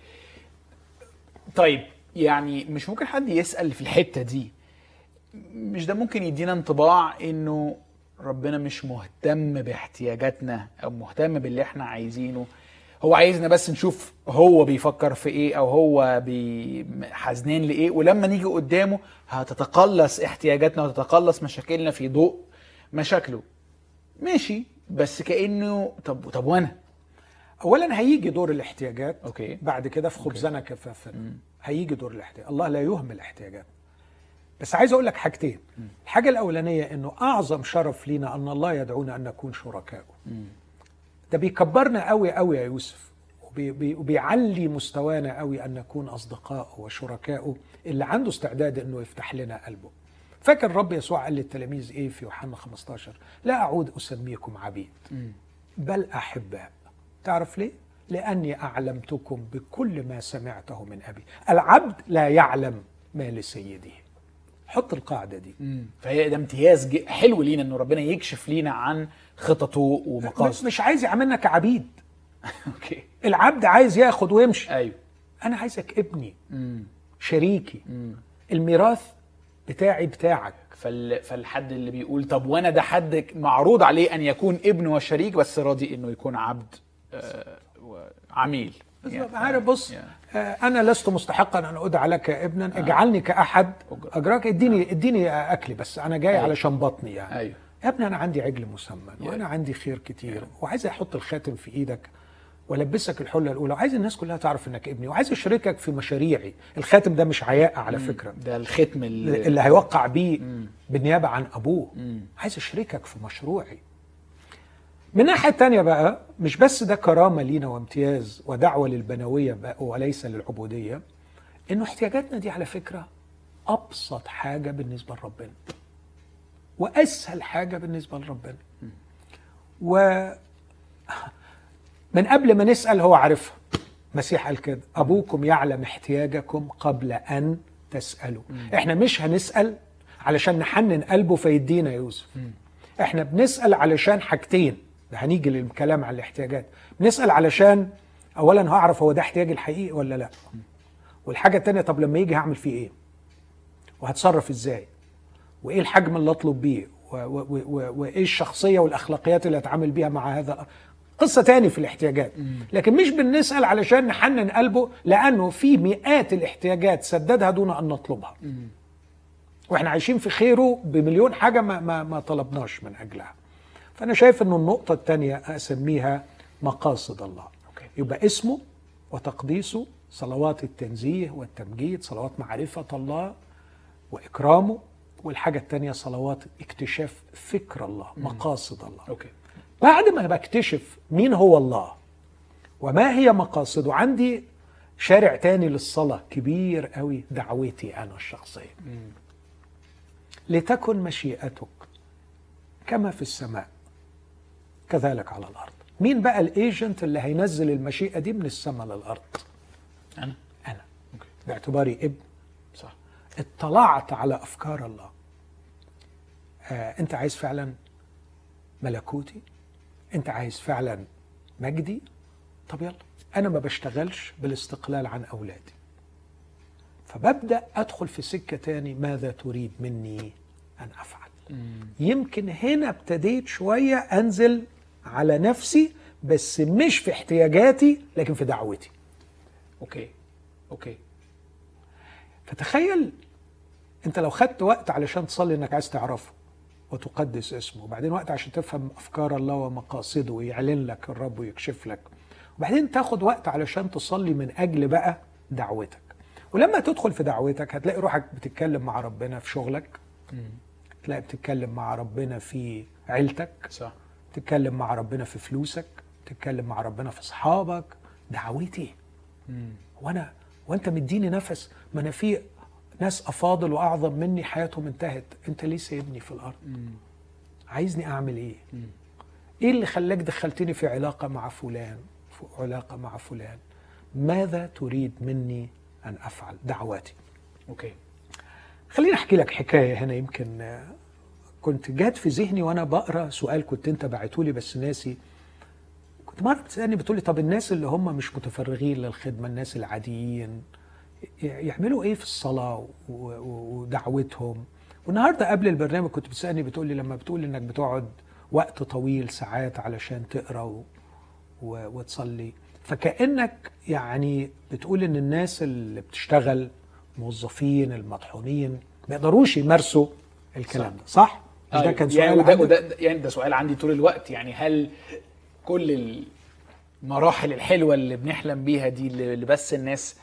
طيب يعني مش ممكن حد يسأل في الحتة دي. مش ده ممكن يدينا انطباع إنه ربنا مش مهتم باحتياجاتنا أو مهتم باللي إحنا عايزينه؟ هو عايزنا بس نشوف هو بيفكر في إيه أو هو بي حزنان لإيه ولما نيجي قدامه هتتقلص احتياجاتنا وتتقلص مشاكلنا في ضوء مشاكله. ماشي بس كأنه طب طب وأنا؟ اولا هيجي دور الاحتياجات أوكي. بعد كده في خبزنا كفافا هيجي دور الاحتياج الله لا يهمل احتياجات بس عايز أقول لك حاجتين. الحاجة الأولانية إنه أعظم شرف لينا أن الله يدعونا أن نكون شركائه ده بيكبرنا قوي قوي يا يوسف وبي بي وبيعلي مستوانا قوي أن نكون اصدقائه وشركائه اللي عنده استعداد إنه يفتح لنا قلبه. فاكر الرب يسوع قال للتلاميذ إيه في يوحنا 15 لا أعود أسميكم عبيد بل أحباء. تعرف ليه؟ لأني أعلمتكم بكل ما سمعته من أبي. العبد لا يعلم ما لسيده. حط القاعدة دي. مم. فهي ده امتياز حلو لينا إنه ربنا يكشف لينا عن خططه ومقاصده. مش عايز يعملنا كعبيد. أوكي. العبد عايز ياخد ويمشي. أيوه. أنا عايزك ابني. مم. شريكي. مم. الميراث بتاعي بتاعك. فال... فالحد اللي بيقول طب وأنا ده حد معروض عليه أن يكون ابن وشريك بس راضي إنه يكون عبد. آه وعميل بالظبط عارف بص Yeah. آه، أنا لست مستحقا أن ادعى لك ابنا. اجعلني كأحد. أجراك اديني اديني أكلي بس. أنا جاي أيوة. علشان بطني يعني. أيوه. يا ابني أنا عندي عجل مسمن Yeah. وأنا عندي خير كتير وعايز أحط الخاتم في إيدك وألبسك الحلة الأولى. وعايز الناس كلها تعرف إنك ابني وعايز اشاركك في مشاريعي. الخاتم ده مش عياء على فكرة. ده الختم اللي, اللي هيوقع بيه. بالنيابة عن أبوه. عايز اشاركك في مشروعي. من ناحية تانية بقى مش بس ده كرامة لينا وامتياز ودعوة للبنوية بقى وليس للعبودية إنه احتياجاتنا دي على فكرة أبسط حاجة بالنسبة لربنا. وأسهل حاجة بالنسبة لربنا. و من قبل ما نسأل هو عارفها. مسيح قال كده أبوكم يعلم احتياجكم قبل أن تسألوا. إحنا مش هنسأل علشان نحنن قلبه فيدينا يوسف. إحنا بنسأل علشان حاجتين. هنيجي للكلام عن الاحتياجات. بنسأل علشان اولا هعرف هو ده احتياجي الحقيقي ولا لا. والحاجة التانية طب لما يجي هعمل فيه إيه؟ وهتصرف إزاي؟ وإيه الحجم اللي أطلب بيه؟ وإيه الشخصية والأخلاقيات اللي اتعامل بيها مع هذا؟ قصة تاني في الاحتياجات. لكن مش بنسأل علشان نحنن قلبه لأنه في مئات الاحتياجات سددها دون أن نطلبها. وإحنا عايشين في خيره بمليون حاجة ما ما, ما طلبناش من أجلها. فأنا شايف إنه النقطة الثانية أسميها مقاصد الله. okay. يبقى اسمه وتقديسه صلوات التنزيه والتمجيد صلوات معرفة الله وإكرامه والحاجة الثانية صلوات اكتشاف فكر الله مقاصد الله. okay. بعد ما بكتشف مين هو الله وما هي مقاصده عندي شارع تاني للصلاة كبير قوي دعوتي أنا الشخصية. لتكن مشيئتك كما في السماء. كذلك على الأرض. مين بقى ال agent اللي هينزل المشيئة دي من السماء للأرض؟ أنا. أنا. okay. باعتباري ابن. صح. اطلعت على أفكار الله. آه أنت عايز فعلا ملكوتي؟ أنت عايز فعلا مجدي؟ طب يلا. أنا ما بشتغلش بالاستقلال عن أولادي. فببدأ أدخل في سكة تاني ماذا تريد مني أن أفعل؟ يمكن هنا ابتديت شوية أنزل على نفسي بس مش في احتياجاتي لكن في دعوتي. okay. okay. فتخيل أنت لو خدت وقت علشان تصلي إنك عايز تعرفه وتقدس اسمه وبعدين وقت عشان تفهم أفكار الله ومقاصده ويعلن لك الرب ويكشف لك وبعدين تاخد وقت علشان تصلي من أجل بقى دعوتك. ولما تدخل في دعوتك هتلاقي روحك بتتكلم مع ربنا في شغلك تلاقي بتتكلم مع ربنا في عيلتك. صح. تتكلم مع ربنا في فلوسك تتكلم مع ربنا في أصحابك. دعوتي وأنا وأنت مديني نفس ما أنا في ناس أفاضل وأعظم مني حياتهم انتهت. أنت ليه سايبني في الأرض؟ عايزني أعمل إيه؟ إيه اللي خلاك دخلتني في علاقة مع فلان؟ في علاقة مع فلان. ماذا تريد مني أن أفعل؟ دعواتي. أوكي. خليني أحكي لك حكاية هنا يمكن كنت جات في ذهني وأنا بقرأ سؤال كنت أنت بعته لي بس ناسي. كنت مرة بتسألني بتقول لي طب الناس اللي هم مش متفرغين للخدمة الناس العاديين يعملوا إيه في الصلاة ودعوتهم؟ والنهاردة قبل البرنامج كنت بتسألني بتقول لي لما بتقول إنك بتقعد وقت طويل ساعات علشان تقرأ و- و- وتصلي فكأنك يعني بتقول إن الناس اللي بتشتغل موظفين المطحونين ما يقدروش يمارسوا الكلام ده صح؟ مش ده أيوة. كان يعني سؤال وده, عندك؟ وده يعني ده سؤال عندي طول الوقت يعني هل كل المراحل الحلوة اللي بنحلم بيها دي اللي بس الناس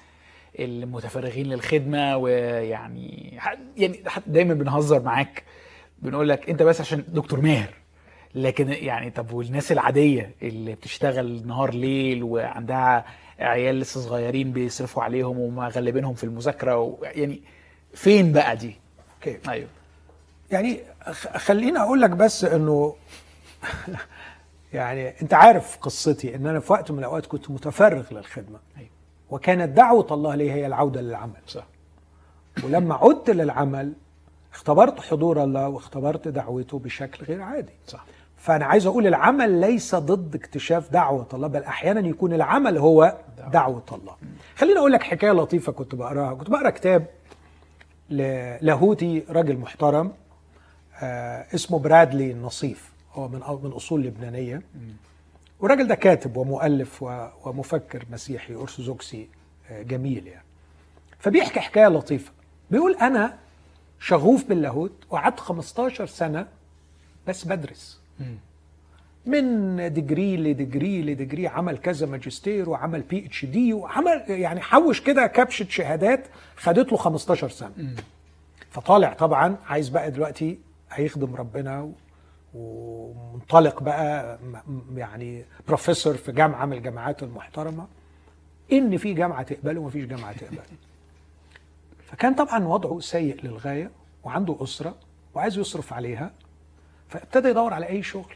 المتفرغين للخدمة ويعني يعني حتى دايما بنهزر معاك بنقول لك أنت بس عشان دكتور ماهر لكن يعني طب والناس العادية اللي بتشتغل نهار ليل وعندها عيال لسه صغيرين بيصرفوا عليهم ومغلبينهم في المذاكرة و... يعني فين بقى دي؟ أوكي أيوه يعني خليني أقول لك بس إنه يعني أنت عارف قصتي إن أنا في وقت من الأوقات كنت متفرغ للخدمة. أيوة. وكانت دعوة الله لي هي العودة للعمل. صح. ولما عدت للعمل اختبرت حضور الله واختبرت دعوته بشكل غير عادي. صح. فأنا عايز أقول العمل ليس ضد اكتشاف دعوة الله بل أحيانا يكون العمل هو دعوة. الله. خليني أقول لك حكاية لطيفة كنت بقراها. كنت بقرأ كتاب للاهوتي راجل محترم. اسمه برادلي النصيف. هو من من أصول لبنانية. والراجل ده كاتب ومؤلف ومفكر مسيحي أرثوذكسي آه، جميل يعني. فبيحكي حكاية لطيفة. بيقول أنا شغوف باللاهوت وقعدت 15 سنة بس بدرس. من degree ل degree ل degree عمل كذا ماجستير وعمل PhD وعمل يعني حوش كده كبشة شهادات خدت له 15 سنة. فطالع طبعا عايز بقى دلوقتي هيخدم ربنا ومنطلق بقى يعني بروفيسور في جامعة من الجامعات المحترمة إن في جامعة تقبله ومفيش جامعة تقبله. فكان طبعا وضعه سيء للغاية وعنده أسرة وعايز يصرف عليها فابتدى يدور على أي شغل.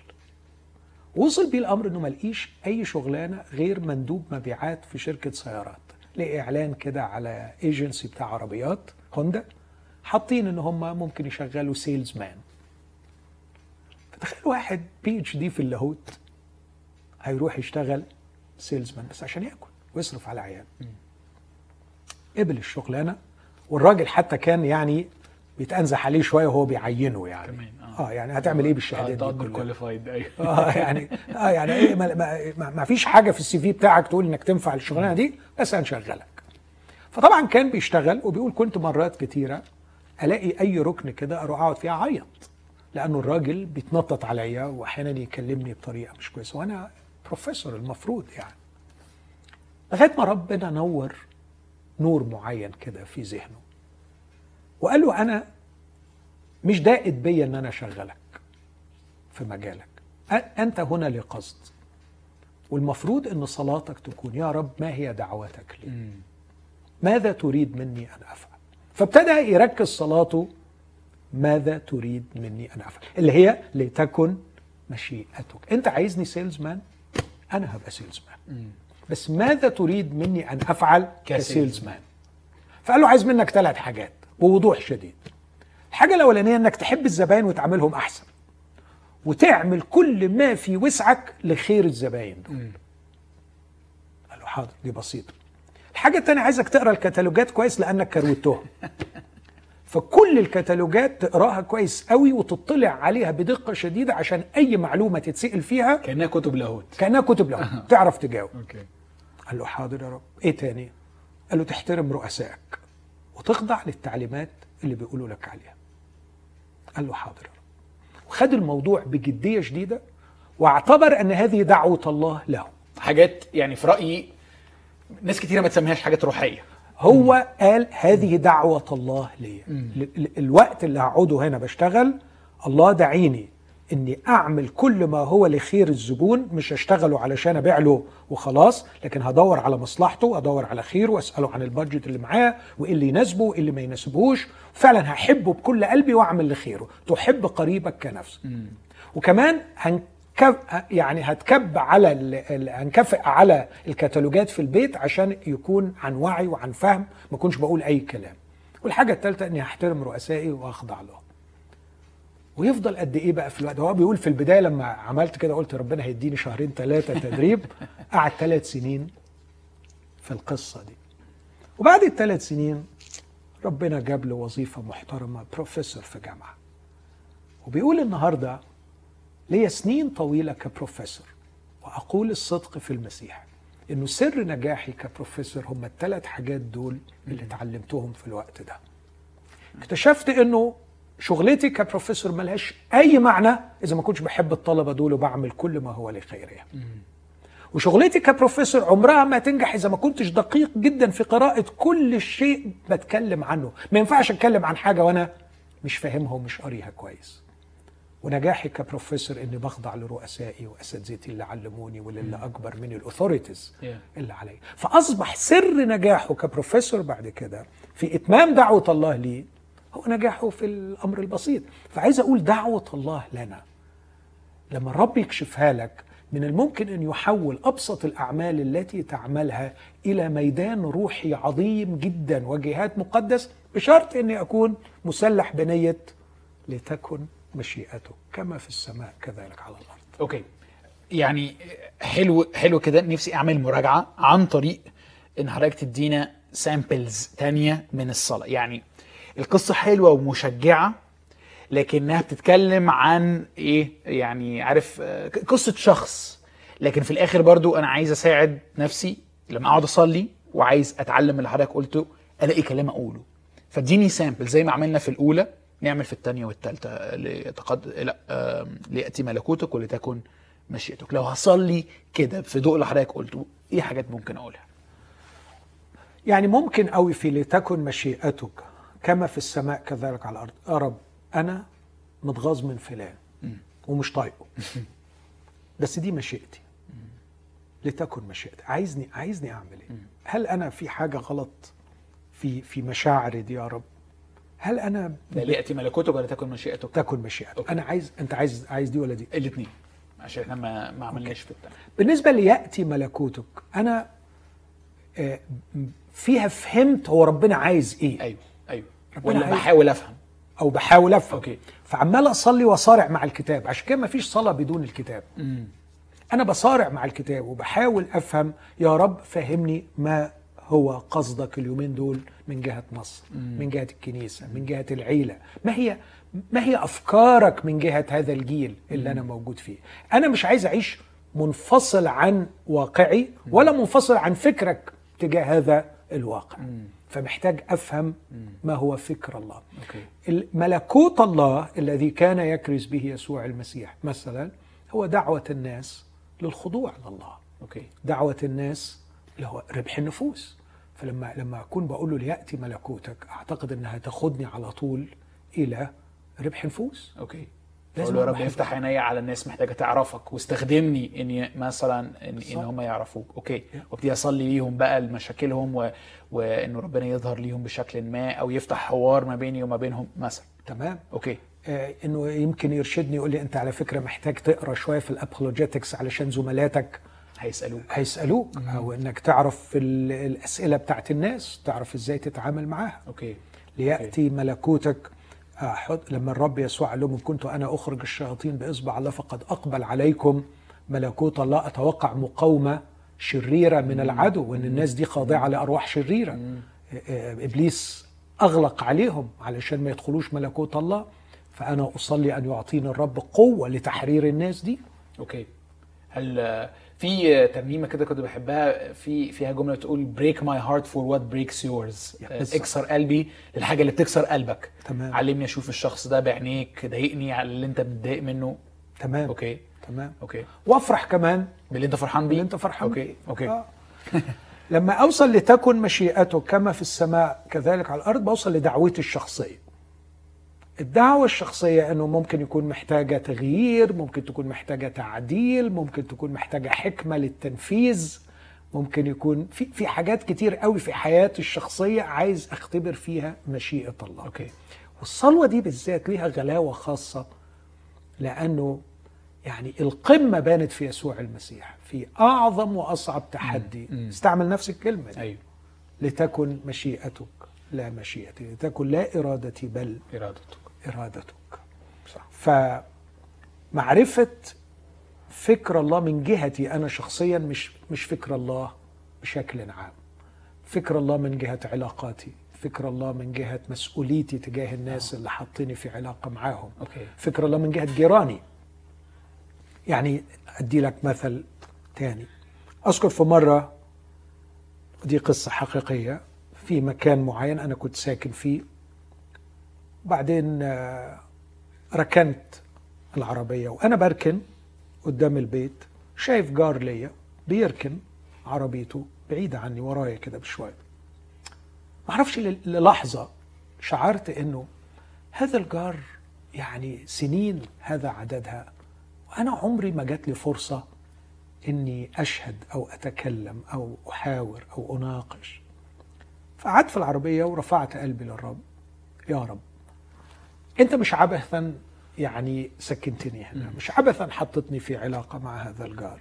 وصل بيه الأمر إنه ما لقيش أي شغلانة غير مندوب مبيعات في شركة سيارات. لقي إعلان كده على ايجنسي بتاع عربيات هوندا حاطين إن هم ممكن يشغلوا salesman فتخيل واحد PhD في اللاهوت هيروح يشتغل salesman بس عشان ياكل ويصرف على عياله. قبل الشغلانة والراجل حتى كان يعني بيتأنزح عليه شوية وهو بيعينه يعني. كمان، آه. آه يعني هتعمل إيه بالشهادات دي qualified أيوه. آه يعني آه يعني إيه ما, ما, ما, ما فيش حاجة في ال CV بتاعك تقول إنك تنفع الشغلانة دي بس هنشغلك. فطبعا كان بيشتغل وبيقول كنت مرات كتيرة ألاقي أي ركن كده أروح أقعد فيها أعيط. لأنه الراجل بيتنطط عليا وأحيانا يكلمني بطريقة مش كويسة وأنا بروفيسور المفروض يعني. لغاية ما ربنا نور نور معين كده في ذهنه. وقال له أنا مش دائد بيا إن أنا أشغلك في مجالك. أنت هنا لقصد. والمفروض إن صلاتك تكون يا رب ما هي دعوتك لي؟ ماذا تريد مني أن أفعل؟ فابتدى يركز صلاته ماذا تريد مني أن أفعل؟ اللي هي لتكن مشيئتك. أنت عايزني salesman أنا هبقى salesman بس ماذا تريد مني أن أفعل ك salesman فقال له عايز منك ثلاث حاجات بوضوح شديد. الحاجة الأولانية إنك تحب الزباين وتعاملهم أحسن. وتعمل كل ما في وسعك لخير الزباين دول. قال له حاضر دي بسيطة. الحاجة الثانية عايزك تقرأ الكتالوجات كويس لأنك كروتهم. فكل الكتالوجات تقراها كويس قوي وتطلع عليها بدقة شديدة عشان أي معلومة تتسأل فيها كأنها كتب لاهوت كأنها كتب له تعرف تجاوب. أوكي. قال له حاضر يا رب. إيه تاني؟ قال له تحترم رؤسائك وتخضع للتعليمات اللي بيقولوا لك عليها. قال له حاضر يا رب. وخد الموضوع بجدية شديدة واعتبر أن هذه دعوة الله له حاجات يعني في رأيي ناس كتيرة ما تسميهاش حاجات روحية. هو قال هذه دعوة الله لي ال- ال- الوقت اللي هقعده هنا بشتغل الله دعيني إني أعمل كل ما هو لخير الزبون مش هشتغله علشان أبيع له وخلاص لكن هدور على مصلحته وادور على خيره واساله عن البادجت اللي معاه وإيه اللي يناسبه وايه اللي ما يناسبهوش. فعلا هحبه بكل قلبي وأعمل لخيره. تحب قريبك كنفسك وكمان يعني هتكب على. ال... هنكافئ على الكتالوجات في البيت عشان يكون عن وعي وعن فهم ما اكونش بقول أي كلام. والحاجة الثالثه إني هحترم رؤسائي وأخضع لهم. ويفضل قد إيه بقى في الوقت؟ هو بيقول في البداية لما عملت كده قلت ربنا هيديني شهرين ثلاثة تدريب قعد ثلاث سنين في القصة دي. وبعد الثلاث سنين ربنا جاب له وظيفة محترمة بروفيسور في جامعة. وبيقول النهارده ليا سنين طويلة كبروفيسور وأقول الصدق في المسيح إنه سر نجاحي كبروفيسور هم الثلاث حاجات دول اللي اتعلمتهم في الوقت ده. اكتشفت إنه شغلتي كبروفيسور ملهاش أي معنى إذا ما كنتش بحب الطلبة دول وبعمل كل ما هو لخيرهم وشغلتي كبروفيسور عمرها ما تنجح إذا ما كنتش دقيق جدا في قراءة كل شيء بتكلم عنه. ما ينفعش أتكلم عن حاجة وأنا مش فاهمها ومش قاريها كويس. ونجاحي كبروفيسور إني بخضع لرؤسائي وأساتذتي اللي علموني واللي أكبر مني الاثوريتيز. اللي عليا فأصبح سر نجاحه كبروفيسور بعد كده في إتمام دعوة الله لي هو نجاحه في الأمر البسيط. فعايز أقول دعوة الله لنا. لما الرب يكشفها لك من الممكن أن يحول أبسط الأعمال التي تعملها إلى ميدان روحي عظيم جدا وجهاد مقدس بشرط أني أكون مسلح بنية لتكن مشيئته كما في السماء كذلك على الأرض. okay. يعني حلو حلو كده. نفسي أعمل مراجعة عن طريق إن حضرتك تدينا samples تانية من الصلاة. يعني القصة حلوة ومشجعة لكنها بتتكلم عن إيه؟ يعني عارف قصة شخص. لكن في الآخر برضو أنا عايز أساعد نفسي. لما أقعد أصلي وعايز أتعلم اللي حضرتك قلته ألاقي كلام أقوله. فاديني سامبل زي ما عملنا في الأولى. نعمل في الثانية والثالثه لتقد لا ليأتي ملكوتك ولتكن مشيئتك. لو هصلي كده في ضوء اللي حضرتك قلته إيه حاجات ممكن أقولها؟ يعني ممكن قوي في لتكن مشيئتك كما في السماء كذلك على الأرض. يا رب أنا متغاظ من فلان ومش طايقه. بس دي مشيئتي. لتكن مشيئتي. عايزني عايزني أعمل إيه؟ هل أنا في حاجة غلط في في مشاعري دي يا رب؟ هل أنا ده ليأتي ملكوتك ولتكن مشيئتك؟ تكن مشيئتك. أنا عايز أنت عايز عايز دي ولا دي؟ الاثنين عشان إحنا ما ما عملناش في الثانية بالنسبة ليأتي ملكوتك أنا آه، فيها فهمت هو ربنا عايز إيه. أيوه أيوه. ربنا ولا عايز- بحاول أفهم. أو بحاول أفهم. أوكي. فعمال أصلي واصارع مع الكتاب عشان كده مفيش صلاة بدون الكتاب. أنا بصارع مع الكتاب وبحاول أفهم يا رب فهمني ما هو قصدك اليومين دول من جهة مصر من جهة الكنيسة من جهة العيلة. ما هي ما هي أفكارك من جهة هذا الجيل اللي أنا موجود فيه؟ أنا مش عايز أعيش منفصل عن واقعي ولا منفصل عن فكرك تجاه هذا الواقع. فمحتاج أفهم ما هو فكر الله. ملكوت الله الذي كان يكرز به يسوع المسيح مثلا هو دعوة الناس للخضوع لله. دعوة الناس اللي هو ربح النفوس. فلما لما أكون بقول له ليأتي ملكوتك أعتقد أنها تاخدني على طول إلى ربح نفوس. أوكي. لازم يا رب أبقى افتح عيني على الناس محتاجة تعرفك واستخدمني إني مثلا إن, إن. هم يعرفوك. okay. وابتدي أصلي ليهم بقى لمشاكلهم و... وانه ربنا يظهر ليهم بشكل ما أو يفتح حوار ما بيني وما بينهم مثلا. تمام. okay. آه إنه يمكن يرشدني يقول لي أنت على فكرة محتاج تقرأ شوية في ال apologetics علشان زملاتك هيسألوك. هيسألوك. أو إنك تعرف الأسئلة بتاعت الناس تعرف إزاي تتعامل معاها. okay. ليأتي ملكوتك أحط لما الرب يسوع قال لهم إن كنت أنا أخرج الشياطين بإصبع الله فقد أقبل عليكم. ملكوت الله أتوقع مقاومة شريرة من العدو وإن الناس دي خاضعه لارواح شريرة. آه، إبليس أغلق عليهم علشان ما يدخلوش ملكوت الله. فأنا أصلي أن يعطيني الرب قوة لتحرير الناس دي. okay. هل آه، في ترنيمه كده كنت بحبها في فيها جملة بتقول break my heart for what breaks yours. اكسر قلبي للحاجة اللي بتكسر قلبك. تمام. علمني أشوف الشخص ده بعينيك ضايقني على اللي أنت متضايق منه. تمام. okay. تمام. okay. وافرح كمان. باللي أنت فرحان بيه. باللي أنت فرحان okay. okay. آه. لما أوصل لتكن مشيئته كما في السماء كذلك على الأرض بوصل لدعوتي الشخصية. الدعوة الشخصية إنه ممكن يكون محتاجة تغيير، ممكن تكون محتاجة تعديل، ممكن تكون محتاجة حكمة للتنفيذ، ممكن يكون في في حاجات كتير قوي في حياتي الشخصية عايز أختبر فيها مشيئة الله. okay. والصلوة دي بالذات ليها غلاوة خاصة لأنه يعني القمة بانت في يسوع المسيح في أعظم وأصعب تحدي. استعمل نفس الكلمة دي. أيوه. لتكن مشيئتك لا مشيئتي لتكن لا إرادتي بل إرادتك. إرادتك. صح. فمعرفة فكر الله من جهتي أنا شخصيا مش مش فكر الله بشكل عام. فكر الله من جهة علاقاتي فكر الله من جهة مسؤوليتي تجاه الناس اللي حاطيني في علاقة معاهم. أوكي. فكر الله من جهة جيراني. يعني أدي لك مثل تاني. أذكر في مرة دي قصة حقيقية في مكان معين أنا كنت ساكن فيه. بعدين آه، ركنت العربية وأنا بركن قدام البيت شايف جار ليا بيركن عربيته بعيدة عني ورايا كده بشوية. معرفش للحظة شعرت إنه هذا الجار يعني سنين هذا عددها وأنا عمري ما جات لي فرصة إني أشهد أو أتكلم أو أحاور أو أناقش. فقعدت في العربية ورفعت قلبي للرب. يا رب. أنت مش عبثا يعني سكنتني هنا مش عبثا حطتني في علاقة مع هذا الجار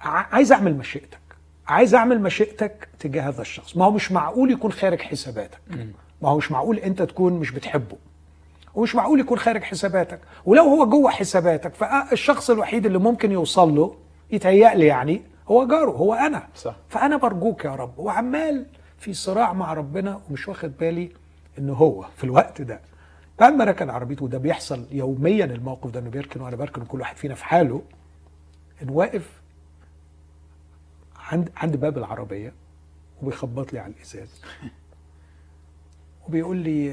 عايز أعمل مشيئتك. عايز أعمل مشيئتك تجاه هذا الشخص. ما هو مش معقول يكون خارج حساباتك. ما هو مش معقول أنت تكون مش بتحبه. ومش معقول يكون خارج حساباتك. ولو هو جوه حساباتك فالشخص الوحيد اللي ممكن يوصل له يتهيألي يعني هو جاره هو أنا. صح. فأنا برجوك يا رب. وعمال في صراع مع ربنا ومش واخد بالي إن هو في الوقت ده. بعد ما ركن عربيته وده بيحصل يوميا الموقف ده إنه بيركن وأنا بركن وكل واحد فينا في حاله انه واقف عند عند باب العربية وبيخبط لي على الإزاز. وبيقول لي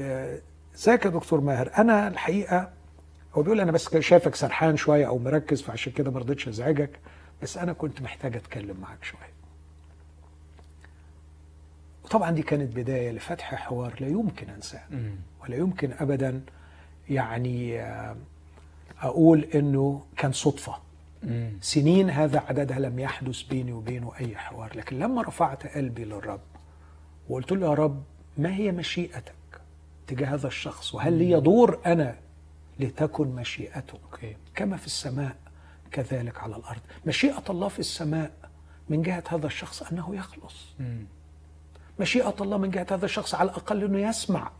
إزيك يا دكتور ماهر؟ أنا الحقيقة هو بيقول أنا بس شايفك سرحان شوية أو مركز فعشان كده ما رضيتش أزعجك بس أنا كنت محتاج أتكلم معاك شوية. وطبعا دي كانت بداية لفتح حوار لا يمكن أنساه. ولا يمكن ابدا يعني آه، أقول إنه كان صدفة. سنين هذا عددها لم يحدث بيني وبينه أي حوار. لكن لما رفعت قلبي للرب وقلت له يا رب ما هي مشيئتك تجاه هذا الشخص؟ وهل لي دور أنا لتكن مشيئته أوكي. كما في السماء كذلك على الأرض. مشيئة الله في السماء من جهة هذا الشخص أنه يخلص. مشيئة الله من جهة هذا الشخص على الأقل إنه يسمع.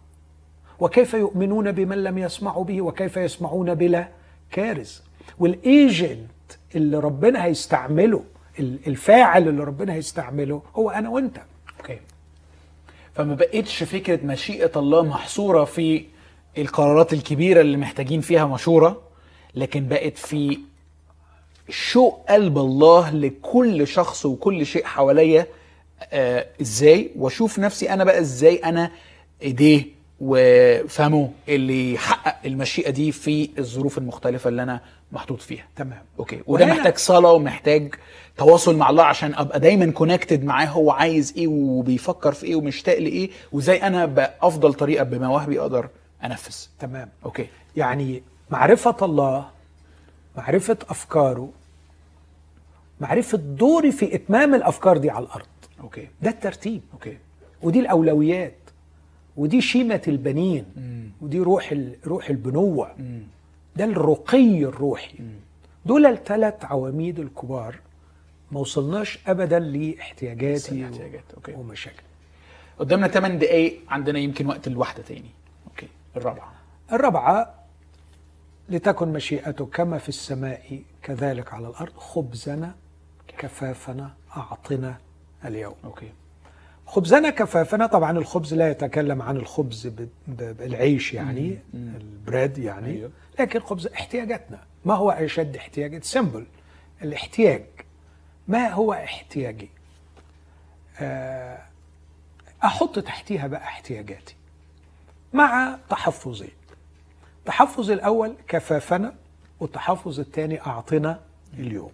وكيف يؤمنون بمن لم يسمعوا به وكيف يسمعون بلا كارز وال agent اللي ربنا هيستعمله ال- الفاعل اللي ربنا هيستعمله هو أنا وأنت. okay فما بقتش فكرة مشيئة الله محصورة في القرارات الكبيرة اللي محتاجين فيها مشورة لكن بقت في شوق قلب الله لكل شخص وكل شيء حواليا آه إزاي وأشوف نفسي أنا بقى إزاي أنا إيديه وفمه اللي يحقق المشيئة دي في الظروف المختلفة اللي أنا محطوط فيها. تمام. okay. وده وهنا- محتاج صلاة ومحتاج تواصل مع الله عشان أبقى دايما connected معاه هو عايز إيه وبيفكر في إيه ومشتاق لإيه وإزاي أنا بأفضل طريقة بمواهبي أقدر أنفذ. تمام. okay. يعني معرفة الله معرفة أفكاره معرفة دوري في إتمام الأفكار دي على الأرض. okay. ده الترتيب. okay. ودي الأولويات. ودي شيمة البنين. ودي روح روح البنوة. ده الرقي الروحي. دول الثلاث عواميد الكبار ما وصلناش أبدا لاحتياجاتي الاحتياجات، okay. ومشاكل. قدامنا 8 دقايق. عندنا يمكن وقت الواحده تاني. okay. الرابعة. الرابعة. لتكن مشيئته كما في السماء كذلك على الأرض. خبزنا كفافنا أعطنا اليوم. okay. خبزنا كفافنا طبعا الخبز لا يتكلم عن الخبز بالعيش يعني ال bread يعني أيوه. لكن خبز احتياجاتنا. ما هو أشد احتياج؟ simple الاحتياج. ما هو احتياجي؟ آه، أحط تحتيها بقى احتياجاتي مع تحفظين التحفظ الأول كفافنا والتحفظ الثاني أعطنا اليوم.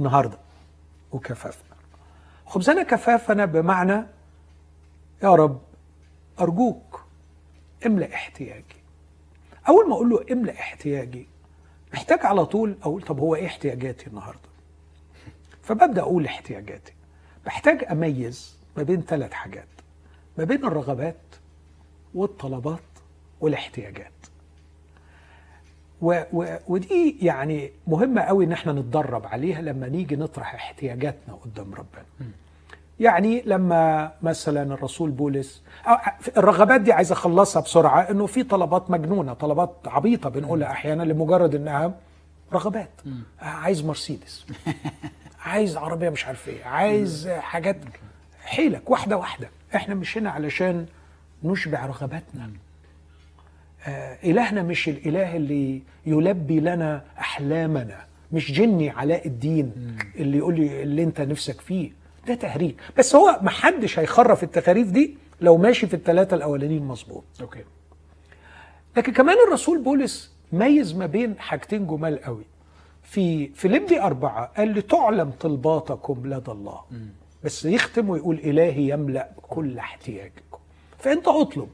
النهاردة. وكفافنا. خبزنا كفافنا بمعنى يا رب أرجوك املأ احتياجي. أول ما أقول له املأ احتياجي محتاج على طول أقول طب هو إيه احتياجاتي النهاردة؟ فببدأ أقول احتياجاتي. بحتاج أميز ما بين ثلاث حاجات ما بين الرغبات والطلبات والاحتياجات. و و ودي يعني مهمة قوي إن إحنا نتدرب عليها لما نيجي نطرح احتياجاتنا قدام ربنا. يعني لما مثلا الرسول بولس الرغبات دي عايز أخلصها بسرعة إنه في طلبات مجنونة طلبات عبيطة بنقولها أحيانا لمجرد إنها رغبات. عايز مرسيدس. عايز عربية مش عارف إيه. عايز حاجات. حيلك واحدة واحدة. إحنا مش هنا علشان نشبع رغباتنا. إلهنا مش الإله اللي يلبي لنا أحلامنا مش جني علاء الدين اللي يقول لي اللي أنت نفسك فيه. ده تهريج بس هو محدش هيخرف التخاريف دي لو ماشي في الثلاثة الأولانيين مظبوط. أوكي. لكن كمان الرسول بولس ميز ما بين حاجتين جمال قوي. في فيليبي أربعة قال لتعلم طلباتكم لدى الله. بس يختم ويقول إلهي يملأ كل احتياجكم. فأنت أطلب.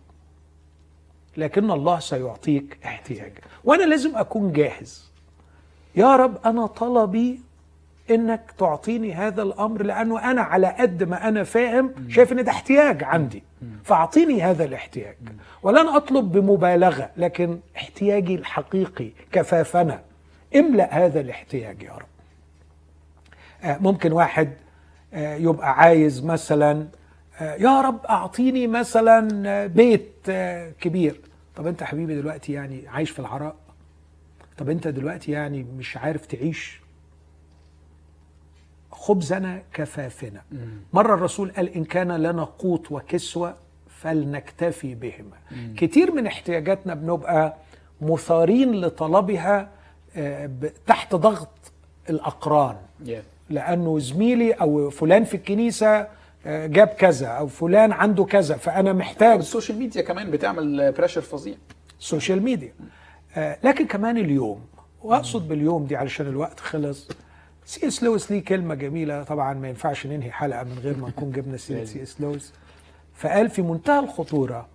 لكن الله سيعطيك احتياجك. وأنا لازم أكون جاهز. يا رب أنا طلبي إنك تعطيني هذا الأمر لأنه أنا على قد ما أنا فاهم شايف إن ده احتياج عندي. فأعطيني هذا الاحتياج. ولن أطلب بمبالغة لكن احتياجي الحقيقي كفافنا. املأ هذا الاحتياج يا رب. آه، ممكن واحد آه، يبقى عايز مثلا يا رب أعطيني مثلا آه، بيت آه، كبير. طب أنت حبيبي دلوقتي يعني عايش في العراء طب أنت دلوقتي يعني مش عارف تعيش؟ خبزنا كفافنا. مرة الرسول قال إن كان لنا قوت وكسوة فلنكتفي بهما. كتير من احتياجاتنا بنبقى مثارين لطلبها آه، تحت ضغط الأقران. لأنه زميلي أو فلان في الكنيسة آه، جاب كذا أو فلان عنده كذا فأنا محتاج ال social media كمان بتعمل pressure فظيع. social media. آه، لكن كمان اليوم وأقصد باليوم دي علشان الوقت خلص. سي إس لويس ليه كلمة جميلة طبعا ما ينفعش ننهي حلقة من غير ما نكون جبنا سيرة سي إس لويس. فقال في منتهى الخطورة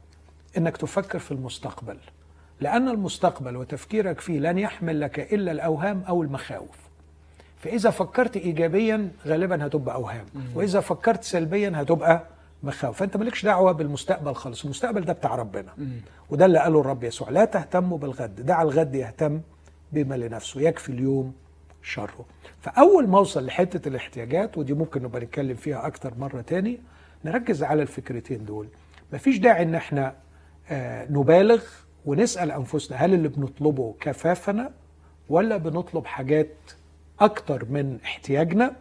إنك تفكر في المستقبل لأن المستقبل وتفكيرك فيه لن يحمل لك إلا الأوهام أو المخاوف. فإذا فكرت ايجابيا غالبا هتبقى أوهام. وإذا فكرت سلبيا هتبقى مخاوف. فأنت مالكش دعوة بالمستقبل خالص. المستقبل ده بتاع ربنا. وده اللي قاله الرب يسوع. لا تهتموا بالغد. دع الغد يهتم بما لنفسه. يكفي اليوم شره. فأول ما أوصل لحتة الاحتياجات ودي ممكن نبقى نتكلم فيها أكتر مرة تاني نركز على الفكرتين دول. مفيش داعي إن إحنا آه، نبالغ ونسأل أنفسنا هل اللي بنطلبه كفافنا ولا بنطلب حاجات أكتر من احتياجنا.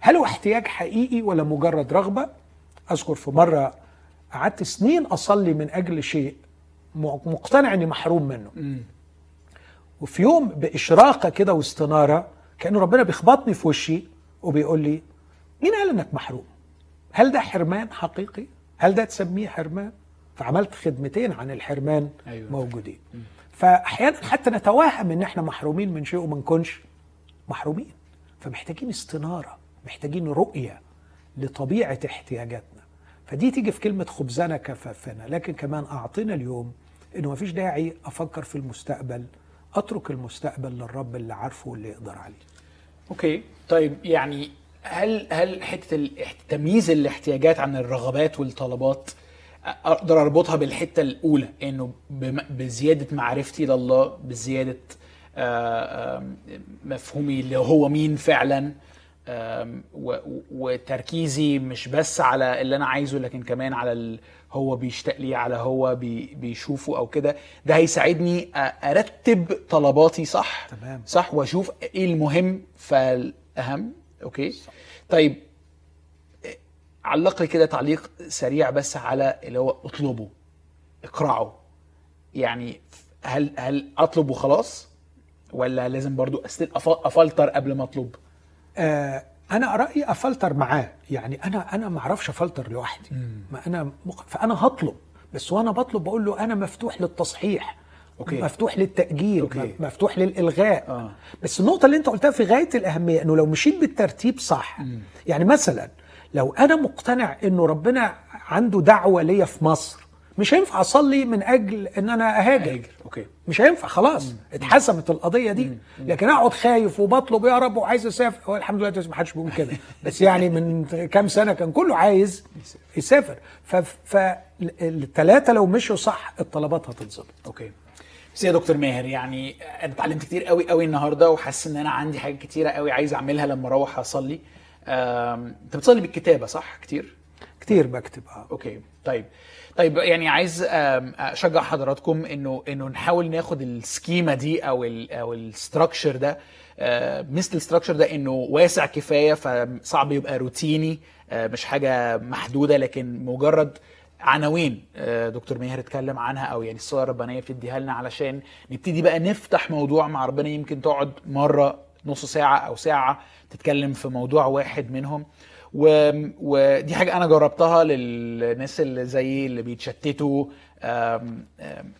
هل هو احتياج حقيقي ولا مجرد رغبة؟ أذكر في مرة قعدت سنين أصلي من أجل شيء مقتنع إني محروم منه. وفي يوم بإشراقة كده واستنارة كان ربنا بيخبطني في وشي وبيقول لي مين قال إنك محروم؟ هل ده حرمان حقيقي؟ هل ده تسميه حرمان؟ فعملت خدمتين عن الحرمان أيوة. أيوة. موجودين فأحيانا حتى نتوهم إن إحنا محرومين من شيء وما نكونش. محرومين. فمحتاجين استنارة محتاجين رؤية لطبيعة احتياجاتنا. فدي تيجي في كلمة خبزنا كفافنا لكن كمان أعطينا اليوم إنه مفيش داعي أفكر في المستقبل أترك المستقبل للرب اللي عارفه واللي يقدر عليه. أوكي طيب يعني هل هل حتة تمييز الاحتياجات عن الرغبات والطلبات أقدر أربطها بالحتة الأولى؟ إنه بزيادة معرفتي لله بزيادة مفهومي اللي هو مين فعلا. وتركيزي مش بس على اللي أنا عايزه لكن كمان على ال هو بيشتاق لي على هو بي بيشوفه أو كده. ده هيساعدني أرتب طلباتي صح؟ تمام. صح؟ وأشوف إيه المهم فالأهم. okay? طيب علق لي كده تعليق سريع بس على اللي هو اطلبه اقرعوا. يعني هل هل اطلب وخلاص ولا لازم برضو أفلتر قبل ما أطلب؟ آه أنا رأيي أفلتر معاه. يعني أنا أنا ما أعرفش أفلتر لوحدي. ما أنا مق... فأنا هطلب. بس وأنا بطلب بقول له أنا مفتوح للتصحيح. okay. مفتوح للتأجيل. okay. مفتوح للإلغاء. آه. بس النقطة اللي أنت قلتها في غاية الأهمية إنه لو مشيت بالترتيب صح. يعني مثلا لو أنا مقتنع إنه ربنا عنده دعوة ليا في مصر مش هينفع اصلي من أجل ان أنا اهاجر. هاجر okay. مش هينفع خلاص. اتحسمت القضية دي. لكن اقعد خايف وبطلب يا رب وعايز اسافر. هو الحمد لله ما حدش بيقول كده. بس يعني من كام سنة كان كله عايز يسافر. فالثلاثه لو مشوا صح الطلبات هتتظبط okay. بس يا دكتور ماهر يعني أنا اتعلمت كتير قوي قوي النهارده وحاسس إن أنا عندي حاجات كتيرة قوي عايز أعملها لما أروح أصلي. أنت بتصلي بالكتابة صح؟ كتير؟ كتير بكتب آه. okay. طيب. طيب يعني عايز أشجع حضراتكم إنه إنه نحاول ناخد ال schema دي أو ال أو ال structure ده آه، مثل ال structure ده إنه واسع كفاية فصعب يبقى روتيني آه، مش حاجة محدودة لكن مجرد عناوين آه، دكتور ماهر اتكلم عنها أو يعني الصلاة الربانية بتديها لنا علشان نبتدي بقى نفتح موضوع مع ربنا يمكن تقعد مرة نص ساعة أو ساعة تتكلم في موضوع واحد منهم. ودي حاجة أنا جربتها للناس اللي زي اللي بيتشتتوا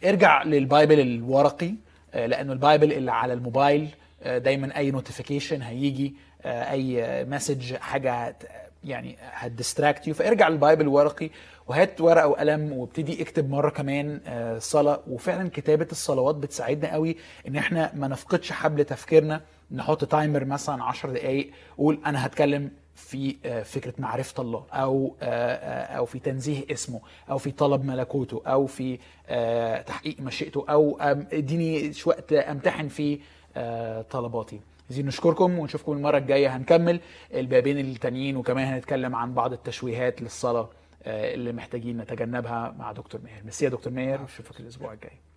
ارجع لل Bible الورقي آه، لأنه ال Bible اللي على الموبايل آه، دايما أي notification هيجي آه، أي message حاجة يعني هت distract you فارجع لل Bible الورقي وهات ورقة وقلم وابتدي اكتب مرة كمان صلاة. وفعلا كتابة الصلوات بتساعدنا قوي إن إحنا ما نفقدش حبل تفكيرنا. نحط تايمر مثلا 10 دقائق قول أنا هتكلم في آه، فكرة معرفة الله أو آه، آه، أو في تنزيه اسمه أو في طلب ملكوته أو في تحقيق مشيئته أو اديني وقت أمتحن فيه طلباتي. عايزين نشكركم ونشوفكم المرة الجاية. هنكمل البابين التانيين وكمان هنتكلم عن بعض التشويهات للصلاة اللي محتاجين نتجنبها مع دكتور ماهر. ميرسي يا دكتور ماهر واشوفك الأسبوع الجاي.